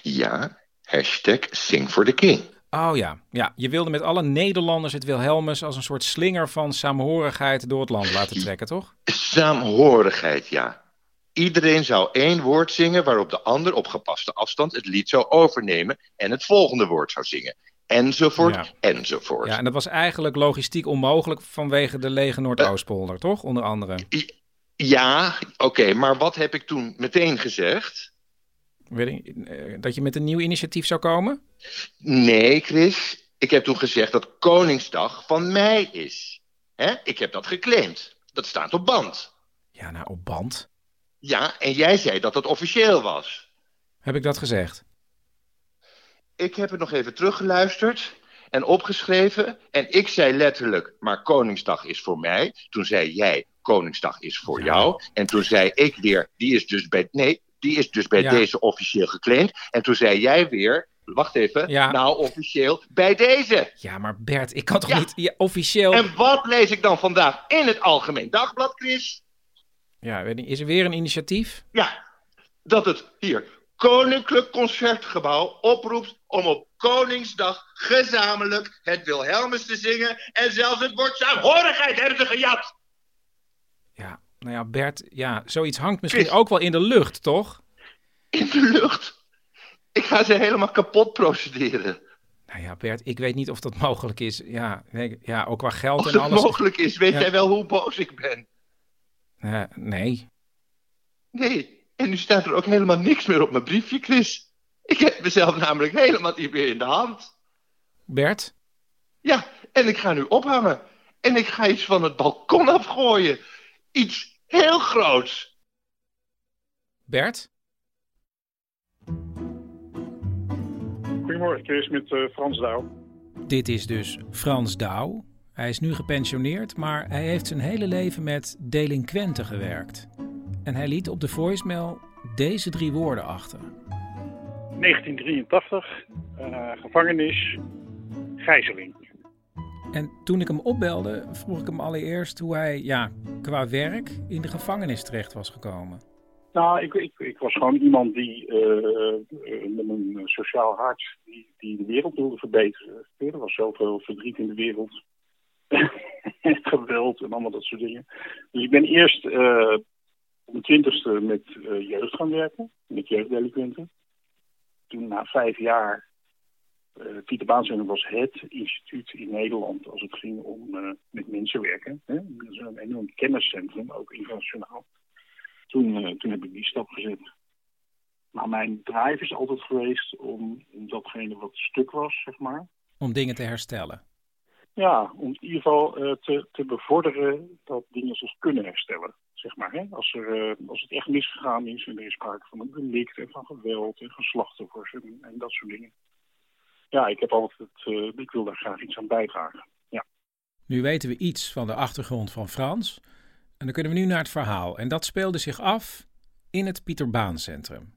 Ja, hashtag Sing for the King. Oh ja, ja. Je wilde met alle Nederlanders het Wilhelmus als een soort slinger van saamhorigheid door het land laten trekken, toch? Saamhorigheid, ja. Iedereen zou één woord zingen waarop de ander op gepaste afstand het lied zou overnemen en het volgende woord zou zingen. Enzovoort, Ja. enzovoort. Ja, en dat was eigenlijk logistiek onmogelijk vanwege de lege Noordoostpolder, toch? Onder andere. Ja, oké, maar wat heb ik toen meteen gezegd? Ik, eh, dat je met een nieuw initiatief zou komen? Nee, Chris. Ik heb toen gezegd dat Koningsdag van mij is. Hè? Ik heb dat geclaimd. Dat staat op band. Ja, nou, op band. Ja, en jij zei dat het officieel was. Heb ik dat gezegd? Ik heb het nog even teruggeluisterd en opgeschreven. En ik zei letterlijk, maar Koningsdag is voor mij. Toen zei jij, Koningsdag is voor jou. En toen zei ik weer, die is dus bij, nee, die is dus bij Ja. deze officieel geclaimd. En toen zei jij weer, wacht even, Ja. nou officieel bij deze. Ja, maar Bert, ik kan toch niet ja, officieel... En wat lees ik dan vandaag in het Algemeen Dagblad, Chris? Ja, weet niet, is er weer een initiatief? Ja, dat het hier Koninklijk Concertgebouw oproept om op Koningsdag gezamenlijk het Wilhelmus te zingen en zelfs het woord saamhorigheid hebben ze gejat. Nou ja, Bert, ja, zoiets hangt misschien ook wel in de lucht, toch? In de lucht? Ik ga ze helemaal kapot procederen. Nou ja, Bert, ik weet niet of dat mogelijk is. Ja, nee, ja ook qua geld en het alles. mogelijk is, weet Ja. jij wel hoe boos ik ben? Nee. Nee, en nu staat er ook helemaal niks meer op mijn briefje, Chris. Ik heb mezelf namelijk helemaal niet meer in de hand. Bert? Ja, en ik ga nu ophangen. En ik ga iets van het balkon afgooien. Iets heel groots. Bert? Goedemorgen, Chris, met eh, Frans Douw. Dit is dus Frans Douw. Hij is nu gepensioneerd, maar hij heeft zijn hele leven met delinquenten gewerkt. En hij liet op de voicemail deze drie woorden achter. 1983, eh, gevangenis, gijzeling. En toen ik hem opbelde, vroeg ik hem allereerst hoe hij ja, qua werk in de gevangenis terecht was gekomen. Nou, ik, ik, ik was gewoon iemand die eh, eh, met een sociaal hart die, die de wereld wilde verbeteren. Er was zoveel verdriet in de wereld. *laughs* Geweld en allemaal dat soort dingen. Dus ik ben eerst eh, op mijn twintigste met jeugd gaan werken, met jeugddelinquenten. Toen na vijf jaar, eh Pieter Baansender was het instituut in Nederland als het ging om eh, met mensen werken. Hè? Dat is een enorm kenniscentrum, ook internationaal. Toen, eh, toen heb ik die stap gezet. Maar mijn drive is altijd geweest om, om datgene wat stuk was, zeg maar. Om dingen te herstellen. Ja, om in ieder geval te, te bevorderen dat dingen zich kunnen herstellen. Zeg maar, hè? Als, er, eh, als het echt misgegaan is en er is sprake van een delict en van geweld en van slachtoffers en, en dat soort dingen. Ja, ik heb altijd, eh, ik wil daar graag iets aan bijdragen. Ja. Nu weten we iets van de achtergrond van Frans. En dan kunnen we nu naar het verhaal. En dat speelde zich af in het Pieter Baan Centrum.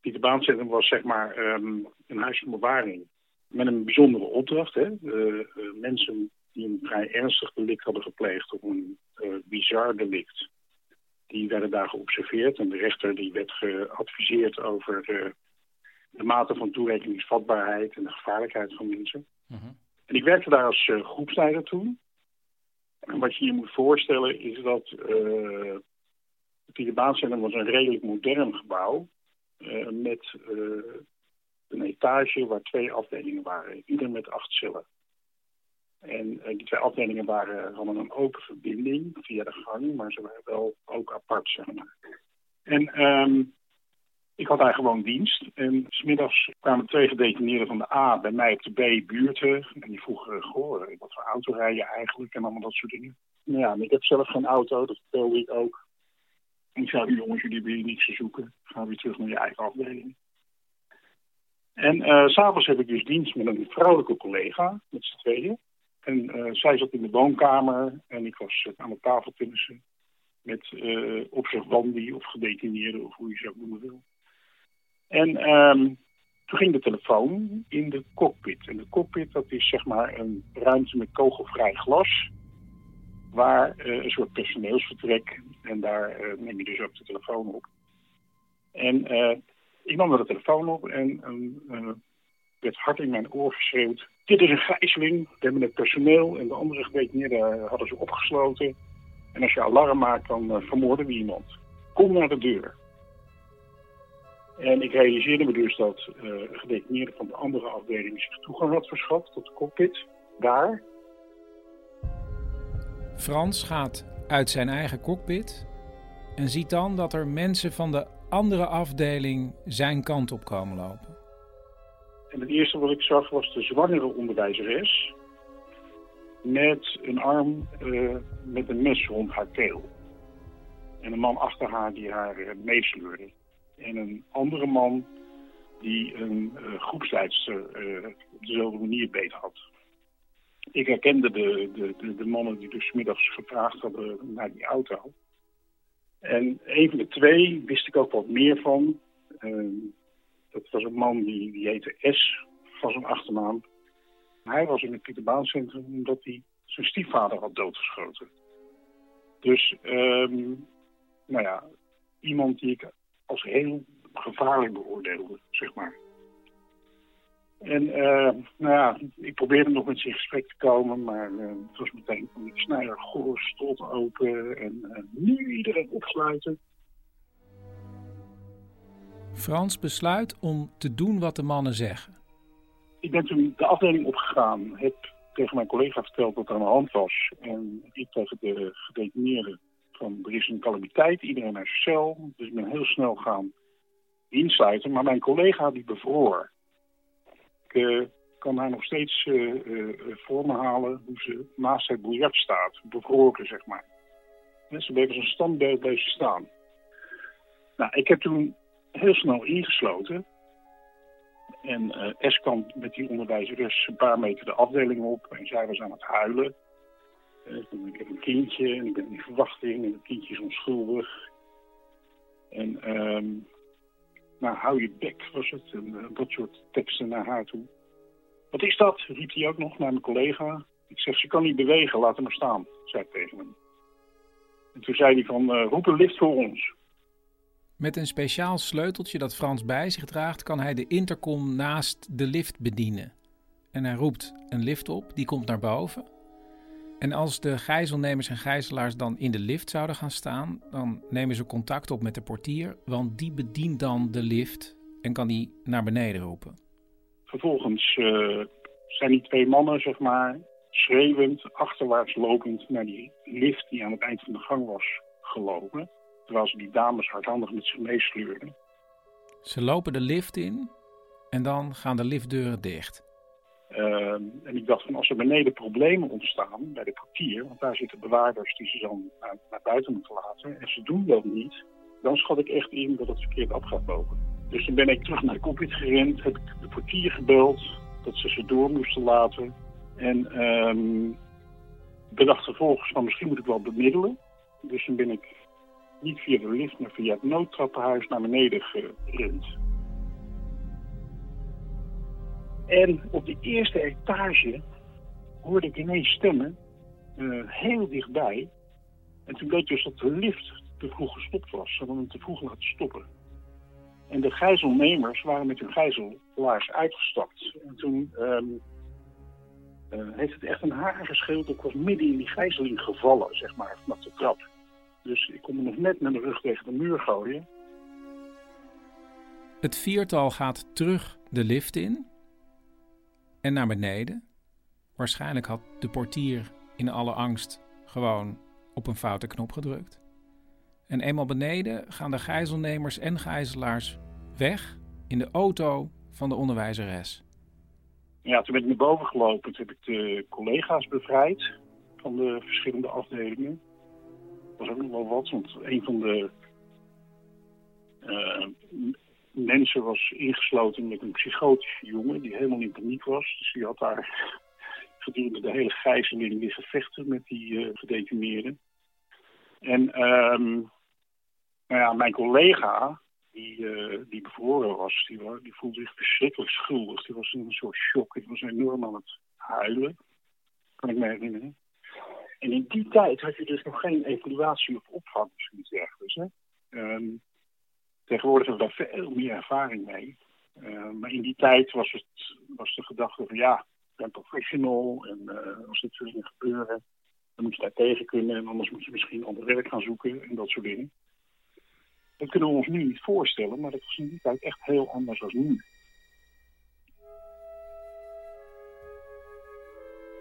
Pieter Baan Centrum was zeg maar ehm, een huis van bewaring met een bijzondere opdracht. Hè? Eh, mensen die een vrij ernstig delict hadden gepleegd of een eh, bizar delict, die werden daar geobserveerd. En de rechter die werd geadviseerd over eh, de mate van toerekeningsvatbaarheid en de gevaarlijkheid van mensen. En ik werkte daar als eh, groepsleider toen. En wat je je moet voorstellen is dat eh het Pieter Baan Centrum was een redelijk modern gebouw. met een etage waar twee afdelingen waren. Ieder met acht cellen. En eh, die twee afdelingen waren, hadden een open verbinding via de gang, maar ze waren wel ook apart, zeg maar. En ehm, ik had daar gewoon dienst. En smiddags kwamen twee gedetineerden van de A bij mij op de B-buurten. En die vroegen, goh, eh, wat voor auto rij je eigenlijk? En allemaal dat soort dingen. Nou ja, ik heb zelf geen auto, dat vertelde ik ook. En ik zei, jongens, jullie hebben hier niets te zoeken. Ga weer terug naar je eigen afdeling. En s s'avonds heb ik dus dienst met een vrouwelijke collega, met z'n tweeën. En eh, zij zat in de woonkamer en ik was eh, aan de tafel tennissen. Met eh observandi of gedetineerden, of hoe je ze ook noemen wil. En ehm, toen ging de telefoon in de cockpit. En de cockpit, dat is zeg maar een ruimte met kogelvrij glas. Waar een soort personeelsvertrek. En daar neem je dus ook de telefoon op. En ik nam de telefoon op en eh, werd hard in mijn oor geschreeuwd. Dit is een gijzeling. We hebben het personeel en de andere gedetineerden hadden ze opgesloten. En als je alarm maakt, dan eh, vermoorden we iemand. kom naar de deur. En ik realiseerde me dus dat uh, een gedetineerde van de andere afdeling zich toegang had verschaft tot de cockpit. Daar. Frans gaat uit zijn eigen cockpit en ziet dan dat er mensen van de andere afdeling zijn kant op komen lopen. En het eerste wat ik zag was de zwangere onderwijzeres met een arm uh, met een mes rond haar keel. En een man achter haar die haar uh, meesleurde. En een andere man die een uh, groepsleidster op dezelfde manier beet had. Ik herkende de, de, de, de, mannen die dus middags gevraagd hadden naar die auto. En een van de twee wist ik ook wat meer van. Dat was een man die, die heette S van zijn achternaam. Hij was in het Pieterbaancentrum omdat hij zijn stiefvader had doodgeschoten. Dus, um, nou ja, iemand die ik als heel gevaarlijk beoordeelde, zeg maar. En uh, nou ja, ik probeerde nog met zijn gesprek te komen, maar uh, het was meteen van ik snijder goor, stot open en uh, nu iedereen opsluiten. Frans besluit om te doen wat de mannen zeggen. Ik ben toen de afdeling opgegaan, heb tegen mijn collega verteld wat er aan de hand was. En ik tegen de gedetineerden van er is een calamiteit, iedereen naar zijn cel. Dus ik ben heel snel gaan insluiten. Maar mijn collega die bevroor. Ik uh, kan haar nog steeds uh, voor me halen hoe ze naast het biljart staat. Bevroren, zeg maar. Ze bleef als een standbeeld blijven staan. Nou, ik heb toen heel snel ingesloten. En uh, S kwam met die onderwijzeres een paar meter de afdeling op en zij was aan het huilen. Uh, ik heb een kindje en ik ben in verwachting en het kindje is onschuldig. En um, nou, hou je bek was het, en uh, dat soort teksten naar haar toe. Wat is dat? riep hij ook nog naar mijn collega. Ik zeg, ze kan niet bewegen, laat hem maar staan, zei ik tegen hem. En toen zei hij van, roep een lift voor ons. Met een speciaal sleuteltje dat Frans bij zich draagt, kan hij de intercom naast de lift bedienen. En hij roept een lift op, die komt naar boven. En als de gijzelnemers en gijzelaars dan in de lift zouden gaan staan, dan nemen ze contact op met de portier, want die bedient dan de lift en kan die naar beneden roepen. Vervolgens uh, zijn die twee mannen, zeg maar, schreeuwend, achterwaarts lopend naar die lift die aan het eind van de gang was gelopen terwijl ze die dames hardhandig met zich meesleurden. Ze lopen de lift in en dan gaan de liftdeuren dicht. Uh, en ik dacht van als er beneden problemen ontstaan bij de portier, want daar zitten bewaarders die ze dan naar, naar, buiten moeten laten, en ze doen dat niet, dan schat ik echt in dat het verkeerd af gaat lopen. Dus toen ben ik terug naar de cockpit gerend, heb ik de portier gebeld, dat ze ze door moesten laten. En um, bedacht vervolgens van misschien moet ik wel bemiddelen. Dus toen ben ik niet via de lift, maar via het noodtrappenhuis naar beneden gerend. En op de eerste etage hoorde ik ineens stemmen, uh, heel dichtbij. En toen bleek dus dat de lift te vroeg gestopt was. Ze hadden hem te vroeg laten stoppen. En de gijzelnemers waren met hun gijzelaars uitgestapt. En toen um, uh, heeft het echt een haar gescheeld. Ik was midden in die gijzeling gevallen, zeg maar, vanaf de trap. Dus ik kon me nog net met de rug tegen de muur gooien. Het viertal gaat terug de lift in en naar beneden. Waarschijnlijk had de portier in alle angst gewoon op een foute knop gedrukt. En eenmaal beneden gaan de gijzelnemers en gijzelaars weg in de auto van de onderwijzeres. Ja, toen ben ik naar boven gelopen. Toen heb ik de collega's bevrijd van de verschillende afdelingen was ook nog wel wat, want een van de uh, mensen was ingesloten met een psychotische jongen die helemaal in paniek was. Dus die had daar *laughs* gedurende de hele gijzeling liggen vechten met die uh, gedetineerden. En um, nou ja, mijn collega, die, uh, die bevroren was, die, die voelde zich verschrikkelijk schuldig. Die was in een soort shock. Die was enorm aan het huilen, kan ik me herinneren. En in die tijd had je dus nog geen evaluatie of opvang of zoiets dergelijks. Hè? Um, tegenwoordig hebben we daar veel meer ervaring mee. Uh, maar in die tijd was, het, was de gedachte van ja, ik ben professional en uh, als dit soort dingen gebeuren, dan moet je daar tegen kunnen en anders moet je misschien ander werk gaan zoeken en dat soort dingen. Dat kunnen we ons nu niet voorstellen, maar dat was in die tijd echt heel anders dan nu.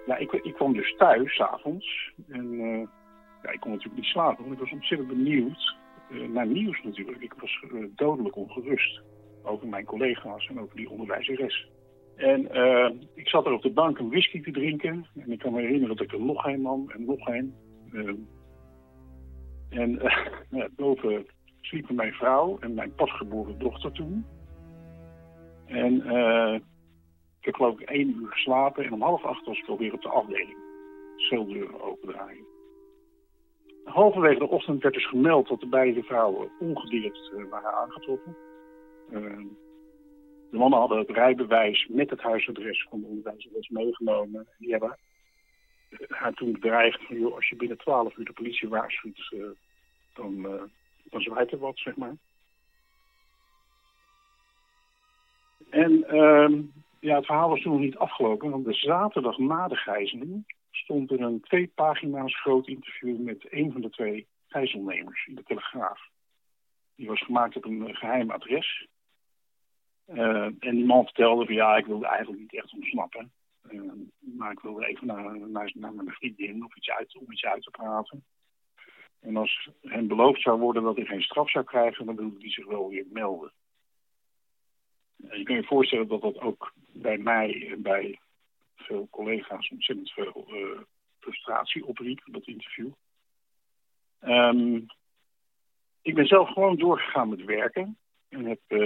Ja, ik, ik kwam dus thuis, s'avonds. En eh, ja, ik kon natuurlijk niet slapen, want ik was ontzettend benieuwd uh, naar nieuws natuurlijk. Ik was uh, dodelijk ongerust over mijn collega's en over die onderwijzeres. En ik zat er op de bank een whisky te drinken. En ik kan me herinneren dat ik er nog een nam en nog een. en boven sliepen mijn vrouw en mijn pasgeboren dochter toen. En ik heb geloof ik één uur geslapen en om half acht was ik alweer op de afdeling. Celdeuren opendraaien. Halverwege de ochtend werd dus gemeld dat de beide vrouwen ongedeerd uh, waren aangetroffen. Uh, de mannen hadden het rijbewijs met het huisadres van de onderwijzeres meegenomen. Die hebben haar toen bedreigd van, joh, als je binnen twaalf uur de politie waarschuwt, uh, dan, dan zwaait er wat, zeg maar. En ehm, ja, het verhaal was toen nog niet afgelopen, want de zaterdag na de gijzeling stond er een twee pagina's groot interview met een van de twee gijzelnemers in de Telegraaf. Die was gemaakt op een geheim adres. Uh, en die man vertelde van ja, ik wilde eigenlijk niet echt ontsnappen. Uh, maar ik wilde even naar, naar, naar mijn vriendin of iets uit, om iets uit te praten. En als hem beloofd zou worden dat hij geen straf zou krijgen, dan wilde hij zich wel weer melden. Je kunt je voorstellen dat dat ook bij mij en bij veel collega's ontzettend veel uh, frustratie opriep, dat interview. Um, ik ben zelf gewoon doorgegaan met werken. En heb uh,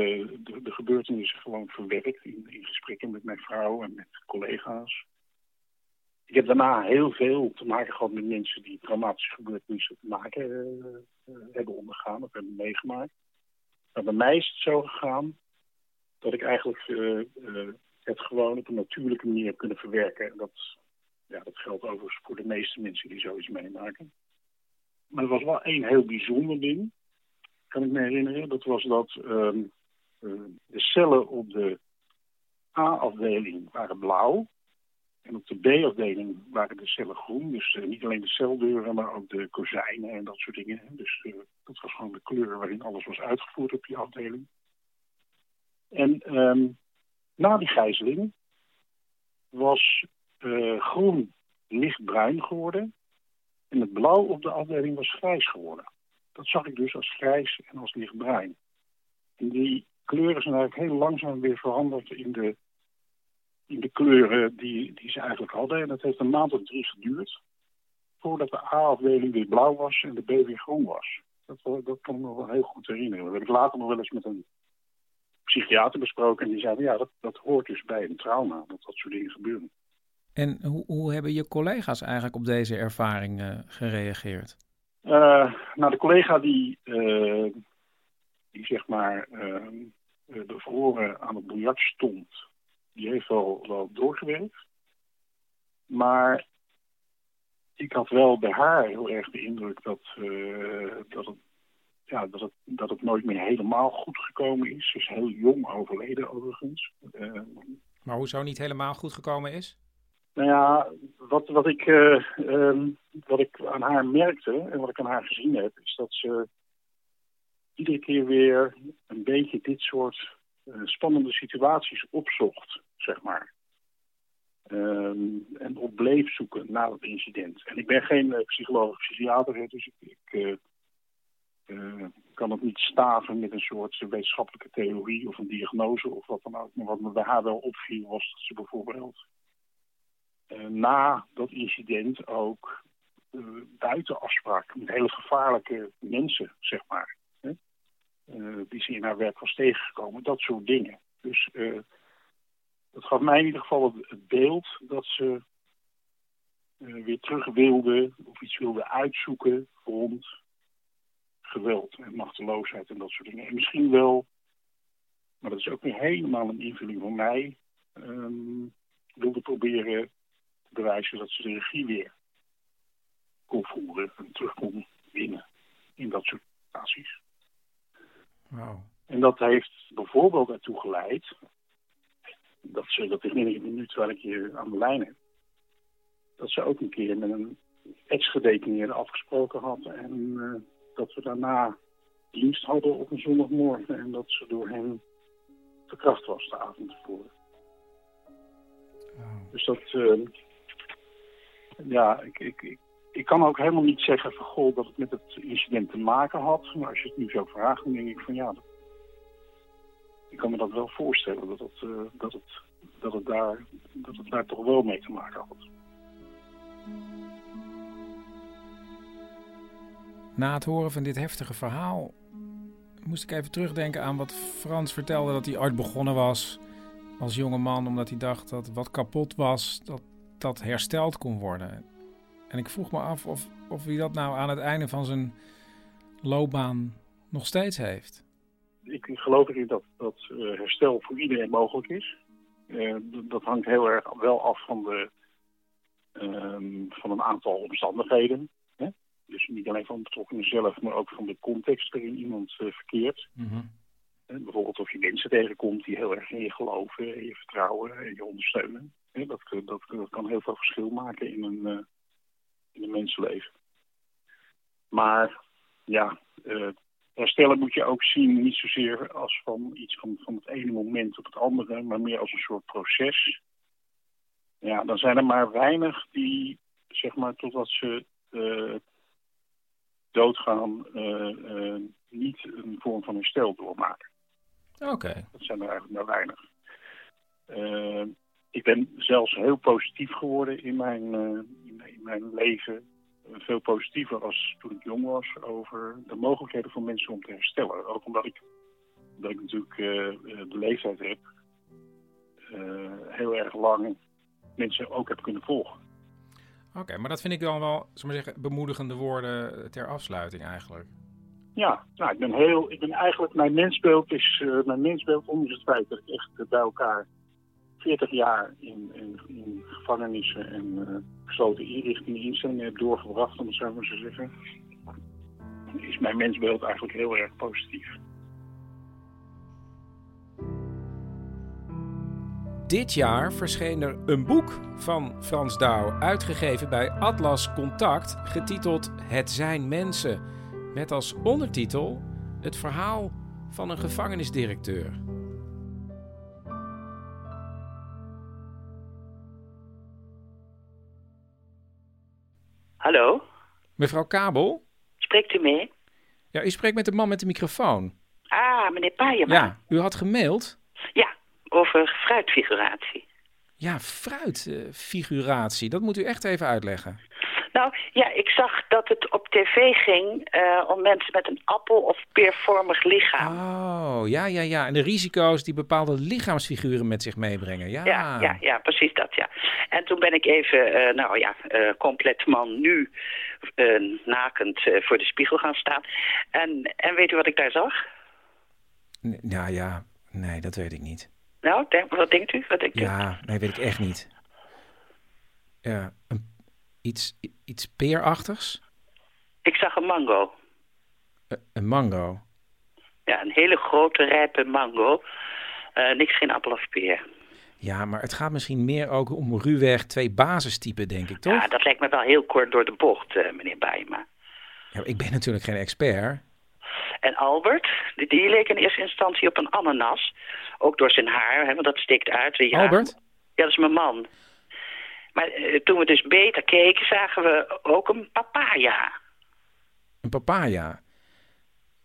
de, gebeurtenissen gewoon verwerkt in, in, gesprekken met mijn vrouw en met collega's. Ik heb daarna heel veel te maken gehad met mensen die traumatische gebeurtenissen te maken uh, hebben ondergaan of hebben meegemaakt. Bij mij is het zo gegaan dat ik eigenlijk uh, uh, het gewoon op een natuurlijke manier kunnen verwerken. En dat, ja, dat geldt overigens voor de meeste mensen die zoiets meemaken. Maar er was wel één heel bijzonder ding, kan ik me herinneren. Dat was dat um, uh, de cellen op de A-afdeling waren blauw. En op de B-afdeling waren de cellen groen. Dus niet alleen de celdeuren, maar ook de kozijnen en dat soort dingen. Dus dat was gewoon de kleur waarin alles was uitgevoerd op die afdeling. En um, na die gijzeling was uh, groen lichtbruin geworden. En het blauw op de afdeling was grijs geworden. Dat zag ik dus als grijs en als lichtbruin. En die kleuren zijn eigenlijk heel langzaam weer veranderd in de, in de kleuren die, die ze eigenlijk hadden. En dat heeft een maand of drie geduurd. Voordat de A-afdeling weer blauw was en de B weer groen was. Dat, dat kan ik me wel heel goed herinneren. Dat heb ik later nog wel eens met een psychiater besproken. En die zeiden, ja, dat, dat hoort dus bij een trauma, dat dat soort dingen gebeuren. En hoe, hoe hebben je collega's eigenlijk op deze ervaring uh, gereageerd? Uh, nou, de collega die, uh, die zeg maar bevroren aan het biljart stond, die heeft wel, wel doorgewerkt. Maar ik had wel bij haar heel erg de indruk dat, dat het ja, dat, het, dat het nooit meer helemaal goed gekomen is. Ze is heel jong overleden overigens. Uh, maar hoezo niet helemaal goed gekomen is? Nou ja, wat, wat, ik, uh, um, wat ik aan haar merkte en wat ik aan haar gezien heb, is dat ze iedere keer weer een beetje dit soort uh, spannende situaties opzocht, zeg maar. Um, en op bleef zoeken na het incident. En ik ben geen psycholoog of psychiater, dus ik, ik uh, kan het niet staven met een soort wetenschappelijke theorie of een diagnose of wat dan ook. Maar wat me bij haar wel opviel was dat ze bijvoorbeeld uh, na dat incident ook uh, buiten afspraak met hele gevaarlijke mensen, zeg maar. Hè? die ze in haar werk was tegengekomen, dat soort dingen. Dus dat gaf mij in ieder geval het beeld dat ze weer terug wilde of iets wilde uitzoeken rond geweld en machteloosheid en dat soort dingen. En misschien wel, maar dat is ook weer helemaal een invulling van mij, um, wilde proberen te bewijzen dat ze de regie weer kon voeren en terug kon winnen in dat soort situaties. Wow. En dat heeft bijvoorbeeld ertoe geleid dat ze, dat in een minuut terwijl ik hier aan de lijn heb, dat ze ook een keer met een ex-gedetineerde afgesproken had en uh, dat we daarna dienst hadden op een zondagmorgen en dat ze door hen verkracht was de avond tevoren. Dus dat, eh, ja, ik, ik, ik, ik kan ook helemaal niet zeggen van goh dat het met het incident te maken had. Maar als je het nu zo vraagt, dan denk ik van ja, dat, ik kan me dat wel voorstellen dat het, eh, dat het, dat het, daar, dat het daar toch wel mee te maken had. Na het horen van dit heftige verhaal moest ik even terugdenken aan wat Frans vertelde dat hij ooit begonnen was als jonge man omdat hij dacht dat wat kapot was, dat dat hersteld kon worden. En ik vroeg me af of, of hij dat nou aan het einde van zijn loopbaan nog steeds heeft. Ik geloof erin dat, dat eh, herstel voor iedereen mogelijk is. Eh, dat hangt heel erg wel af van, de, ehm, van een aantal omstandigheden. Dus niet alleen van de betrokkenen zelf, maar ook van de context waarin iemand eh, verkeert. Hè, bijvoorbeeld of je mensen tegenkomt die heel erg in je geloven, in je vertrouwen en je ondersteunen. Dat, dat, dat kan heel veel verschil maken in een, eh, in een mensenleven. Maar ja, eh, herstellen moet je ook zien niet zozeer als van iets van, van het ene moment op het andere, maar meer als een soort proces. Ja, dan zijn er maar weinig die, zeg maar, totdat ze eh, doodgaan, eh, eh, niet een vorm van herstel doormaken. Oké. Dat zijn er eigenlijk maar weinig. Eh, ik ben zelfs heel positief geworden in mijn, in, in mijn leven. Veel positiever als toen ik jong was over de mogelijkheden van mensen om te herstellen. Ook omdat ik, omdat ik natuurlijk de leeftijd heb, heel erg lang mensen ook heb kunnen volgen. Oké, maar dat vind ik dan wel, zullen we zeggen, bemoedigende woorden ter afsluiting eigenlijk. Ja, nou, ik ben heel, ik ben eigenlijk, mijn mensbeeld is, eh, mijn mensbeeld, ondanks het feit dat ik echt eh, bij elkaar 40 jaar in, gevangenissen en eh, gesloten inrichtingen, instellingen heb doorgebracht, om het zo maar te zeggen, is mijn mensbeeld eigenlijk heel erg positief. Dit jaar verscheen er een boek van Frans Douw, uitgegeven bij Atlas Contact, getiteld Het zijn mensen. Met als ondertitel Het verhaal van een gevangenisdirecteur. Hallo, Mevrouw Kabel? spreekt u mee? Ja, u spreekt met de man met de microfoon. Ah, meneer Paaijema. Ja, u had gemaild. Ja, over fruitfiguratie. Ja, fruitfiguratie. dat moet u echt even uitleggen. Nou, ja, ik zag dat het op tv ging eh, om mensen met een appel- of peervormig lichaam. Oh, ja, ja, ja. En de risico's die bepaalde lichaamsfiguren met zich meebrengen. Ja, Ja, ja, ja, precies dat, ja. En toen ben ik even, eh, nou ja, eh, compleet man nu nakend voor de spiegel gaan staan. En, en weet u wat ik daar zag? N- Nou ja, nee, dat weet ik niet. Nou, denk, wat denkt u? Wat denkt u? Ja, nee, weet ik echt niet. Ja, een, iets, iets peerachtigs? Ik zag een mango. Eh, Een mango. Ja, een hele grote, rijpe mango. Eh, niks, geen appel of peer. Ja, maar het gaat misschien meer ook om ruwweg twee basistypen, denk ik, toch? Ja, dat lijkt me wel heel kort door de bocht, eh, meneer Bijma. Ja, ik ben natuurlijk geen expert. En Albert, die, leek in eerste instantie op een ananas. Ook door zijn haar, hè, want dat steekt uit. Ja, Albert? Ja, dat is mijn man. Maar eh, toen we dus beter keken, zagen we ook een papaya. Een papaya.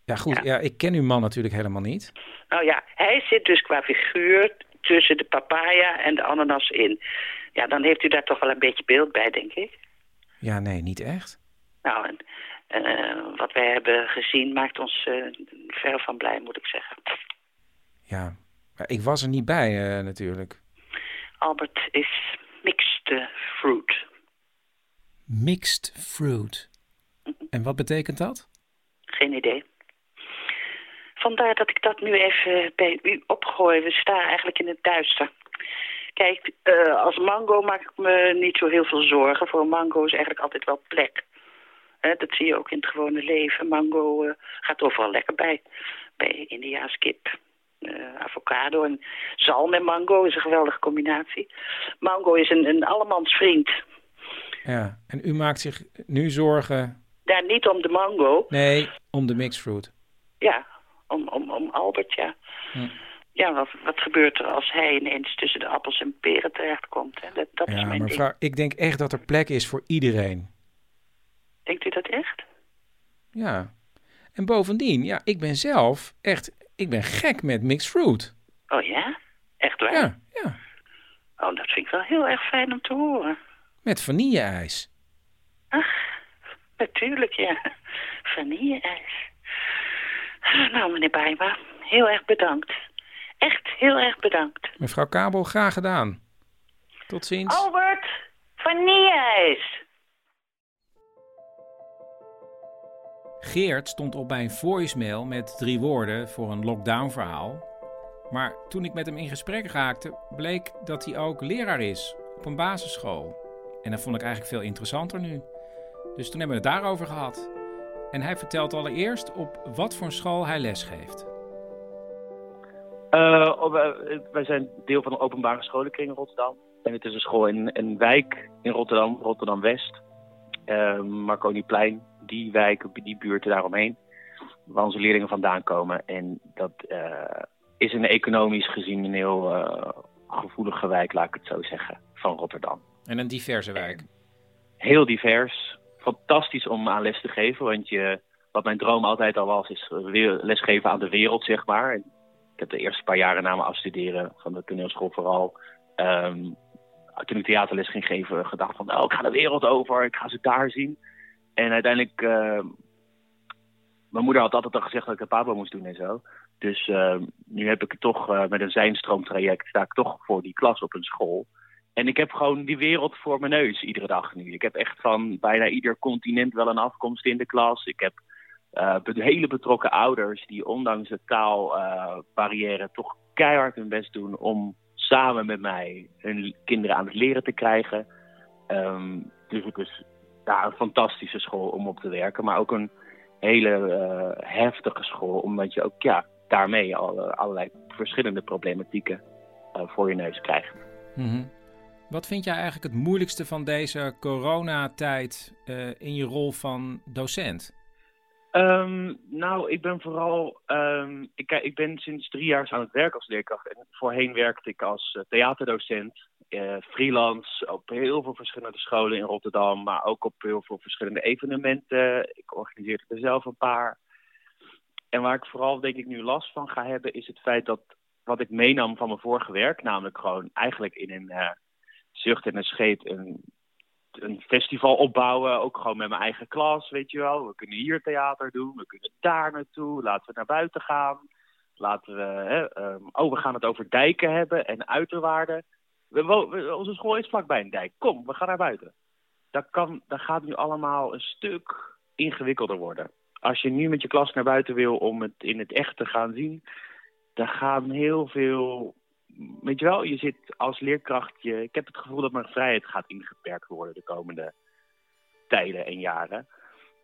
Ja, goed. Ja. ik ken uw man natuurlijk helemaal niet. Nou ja, hij zit dus qua figuur tussen de papaya en de ananas in. Ja, dan heeft u daar toch wel een beetje beeld bij, denk ik. Ja, nee, niet echt. Nou, en wat wij hebben gezien maakt ons eh ver van blij, moet ik zeggen. Ja, maar ik was er niet bij eh, natuurlijk. Albert is mixed eh, fruit. Mixed fruit. En wat betekent dat? Geen idee. Vandaar dat ik dat nu even bij u opgooi. We staan eigenlijk in het duister. Kijk, eh, als mango maak ik me niet zo heel veel zorgen. Voor een mango is eigenlijk altijd wel plek. Dat zie je ook in het gewone leven. Mango eh, gaat overal lekker bij. Bij Indiaas kip. eh, avocado en zalm en mango is een geweldige combinatie. Mango is een, een allemans vriend. Ja, en u maakt zich nu zorgen... Daar niet om de mango. Nee, om de mixed fruit. Ja, om, om, om Albert, ja. Hm. Ja, wat, wat gebeurt er als hij ineens tussen de appels en peren terechtkomt? Hè? Dat, dat is Ja, mijn maar ding. ik denk echt dat er plek is voor iedereen. Denkt u dat echt? Ja. En bovendien, ja, ik ben zelf echt, ik ben gek met mixed fruit. Oh ja? Echt waar? Ja, ja. Oh, dat vind ik wel heel erg fijn om te horen. Met vanille-ijs. Natuurlijk, ja. Vanille-ijs. Nou, meneer Bijma, heel erg bedankt. Echt heel erg bedankt. Mevrouw Kabel, graag gedaan. Tot ziens. Albert, vanille-ijs. Geert stond op mijn voicemail met drie woorden voor een lockdown-verhaal. Maar toen ik met hem in gesprek raakte, bleek dat hij ook leraar is op een basisschool. En dat vond ik eigenlijk veel interessanter nu. Dus toen hebben we het daarover gehad. En hij vertelt allereerst op wat voor school hij lesgeeft. Op, eh, wij zijn deel van een openbare scholenkring in Rotterdam. En het is een school in een wijk in Rotterdam, Rotterdam-West. Eh, Marconiplein, die wijk, die buurten daaromheen. Waar onze leerlingen vandaan komen. En dat eh, is een economisch gezien een heel eh, gevoelige wijk, laat ik het zo zeggen, van Rotterdam. En een diverse wijk. Heel divers. Fantastisch om aan les te geven. Want je, wat mijn droom altijd al was, is lesgeven aan de wereld, zeg maar. En ik heb de eerste paar jaren na mijn afstuderen van de toneelschool vooral... ehm, toen ik theaterles ging geven, gedacht van... Oh, ik ga de wereld over, ik ga ze daar zien. En uiteindelijk... ehm, mijn moeder had altijd al gezegd dat ik een pabo moest doen en zo. Dus ehm, nu heb ik het toch eh, met een zijnstroomtraject... sta ik toch voor die klas op een school... En ik heb gewoon die wereld voor mijn neus iedere dag nu. Ik heb echt van bijna ieder continent wel een afkomst in de klas. Ik heb eh, hele betrokken ouders die ondanks de taalbarrière toch keihard hun best doen om samen met mij hun kinderen aan het leren te krijgen. Ehm, dus het is ja, een fantastische school om op te werken, maar ook een hele eh, heftige school, omdat je ook ja, daarmee alle, allerlei verschillende problematieken eh, voor je neus krijgt. Mhm. Wat vind jij eigenlijk het moeilijkste van deze coronatijd eh, in je rol van docent? Ehm, nou, ik ben vooral. ehm, ik, ik ben sinds drie jaar aan het werk als leerkracht. En voorheen werkte ik als eh, theaterdocent, eh, freelance op heel veel verschillende scholen in Rotterdam, maar ook op heel veel verschillende evenementen. Ik organiseerde er zelf een paar. En waar ik vooral denk ik nu last van ga hebben, is het feit dat wat ik meenam van mijn vorige werk, namelijk gewoon eigenlijk in een eh, zucht en een scheet een een festival opbouwen, ook gewoon met mijn eigen klas, weet je wel. We kunnen hier theater doen, we kunnen daar naartoe, laten we naar buiten gaan. Laten we, hè, ehm, oh, we gaan het over dijken hebben en uiterwaarden. Onze school is vlakbij een dijk, kom, we gaan naar buiten. Dat, kan, gaat nu allemaal een stuk ingewikkelder worden. Als je nu met je klas naar buiten wil om het in het echt te gaan zien, dan gaan heel veel weet je wel, je zit als leerkracht, je, ik heb het gevoel dat mijn vrijheid gaat ingeperkt worden de komende tijden en jaren.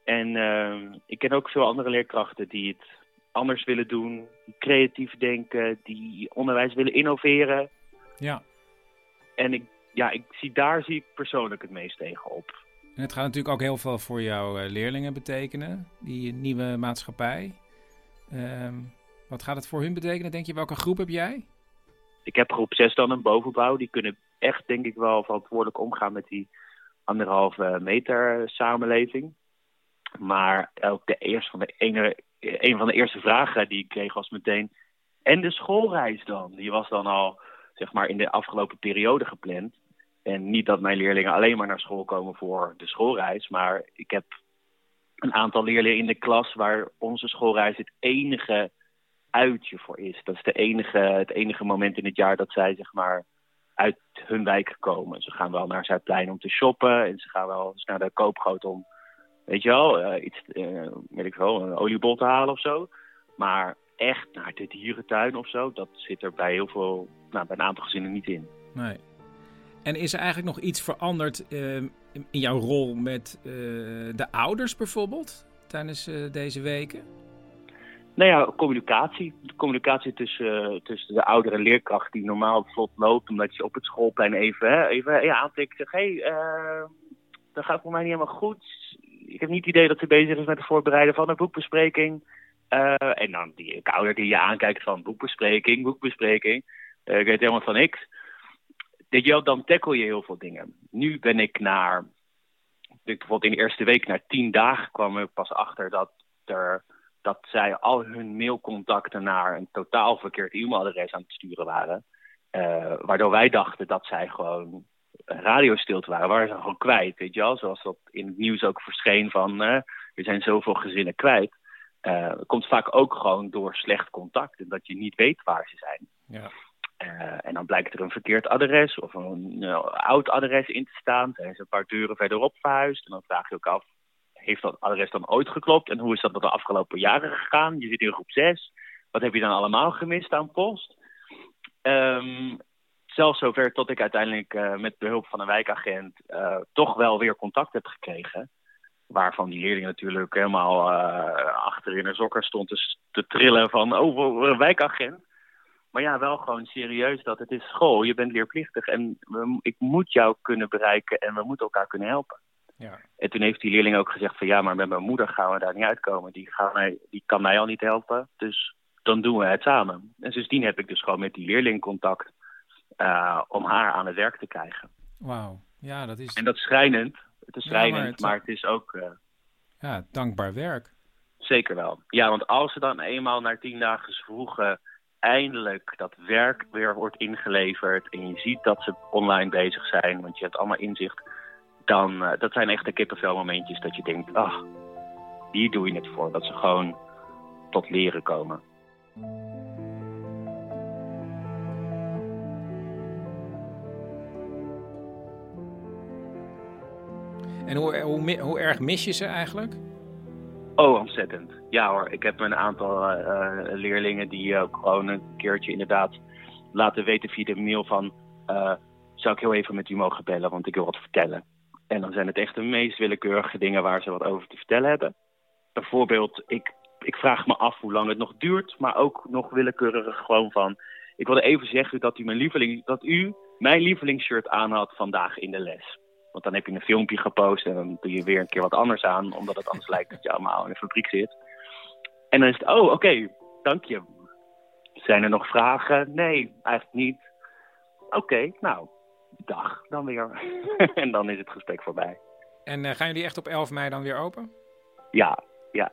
En ehm, ik ken ook veel andere leerkrachten die het anders willen doen, die creatief denken, die onderwijs willen innoveren. Ja. En ik, ja, ik zie, daar zie ik persoonlijk het meest tegen op. En het gaat natuurlijk ook heel veel voor jouw eh, leerlingen betekenen, die nieuwe maatschappij. Ehm, wat gaat het voor hun betekenen, denk je? Welke groep heb jij? Ik heb groep 6 dan een bovenbouw. Die kunnen echt, denk ik wel, verantwoordelijk omgaan met die anderhalve meter samenleving. Maar ook de eerste van de ene, een van de eerste vragen die ik kreeg was meteen... En de schoolreis dan? Die was dan al, zeg maar, in de afgelopen periode gepland. En niet dat mijn leerlingen alleen maar naar school komen voor de schoolreis. Maar ik heb een aantal leerlingen in de klas waar onze schoolreis het enige uitje voor is. Dat is de enige, het enige moment in het jaar dat zij zeg maar uit hun wijk komen. Ze gaan wel naar Zuidplein om te shoppen en ze gaan wel eens naar de koopgoot om, weet je wel, eh, iets, weet ik wel, een oliebol te halen of zo. Maar echt naar de dierentuin of zo, dat zit er bij heel veel, nou, bij een aantal gezinnen niet in. Nee. En is er eigenlijk nog iets veranderd eh, in jouw rol met eh, de ouders bijvoorbeeld tijdens eh, deze weken? Nou ja, communicatie. De communicatie tussen, tussen de oudere leerkracht die normaal vlot loopt, omdat je op het schoolplein even, hè, even ja, aantikt. Zeg, hé, hey, eh, dat gaat voor mij niet helemaal goed. Ik heb niet het idee dat ze bezig is met het voorbereiden van een boekbespreking. Eh, en dan die kouder die je aankijkt van boekbespreking, boekbespreking. Eh, ik weet helemaal van niks. Je dan tackle je heel veel dingen. Nu ben ik naar, bijvoorbeeld in de eerste week, na tien dagen kwam ik pas achter dat, er, dat zij al hun mailcontacten naar een totaal verkeerd e-mailadres aan het sturen waren. Eh, waardoor wij dachten dat zij gewoon radiostilte waren. Waren ze gewoon kwijt, weet je wel. Zoals dat in het nieuws ook verscheen van, er zijn zoveel gezinnen kwijt. Eh, komt vaak ook gewoon door slecht contact en dat je niet weet waar ze zijn. Ja. Eh, en dan blijkt er een verkeerd adres of een eh, oud adres in te staan. Dan is een paar deuren verderop verhuisd. En dan vraag je ook af, heeft dat adres dan ooit geklopt? En hoe is dat de afgelopen jaren gegaan? Je zit in groep 6. Wat heb je dan allemaal gemist aan post? Ehm, zelfs zover tot ik uiteindelijk met behulp van een wijkagent toch wel weer contact heb gekregen. Waarvan die leerling natuurlijk helemaal eh, achter in een sokker stond te, te trillen van oh, wijkagent. Maar ja, wel gewoon serieus dat het is school, je bent leerplichtig en we, ik moet jou kunnen bereiken en we moeten elkaar kunnen helpen. Ja. En toen heeft die leerling ook gezegd van ja, maar met mijn moeder gaan we daar niet uitkomen. Die, gaan mij, die kan mij al niet helpen, dus dan doen we het samen. En sindsdien heb ik dus gewoon met die leerling contact eh, om haar aan het werk te krijgen. Wauw. Ja, dat is En dat is schrijnend. Het is Ja, maar schrijnend, het- maar het is ook eh, ja, dankbaar werk. zeker wel. Ja, want als ze dan eenmaal na tien dagen vroegen eindelijk dat werk weer wordt ingeleverd en je ziet dat ze online bezig zijn, want je hebt allemaal inzicht, dan eh, dat zijn echt de kippenvelmomentjes dat je denkt, ach, hier doe je het voor. Dat ze gewoon tot leren komen. En hoe, hoe, hoe erg mis je ze eigenlijk? Oh, ontzettend. Ja hoor, ik heb een aantal eh, eh, leerlingen die ook gewoon een keertje inderdaad laten weten via de mail van... eh, zou ik heel even met u mogen bellen, want ik wil wat vertellen. En dan zijn het echt de meest willekeurige dingen waar ze wat over te vertellen hebben. Bijvoorbeeld, ik, ik vraag me af hoe lang het nog duurt, maar ook nog willekeurig gewoon van... Ik wilde even zeggen dat u mijn, dat u mijn lievelingsshirt aan had vandaag in de les. Want dan heb je een filmpje gepost en dan doe je weer een keer wat anders aan, omdat het anders lijkt dat je allemaal in de fabriek zit. En dan is het, oh, oké, dank je. Zijn er nog vragen? Nee, eigenlijk niet. Oké, nou, dag dan weer. *laughs* en dan is het gesprek voorbij. En eh, gaan jullie echt op 11 mei dan weer open? Ja, ja.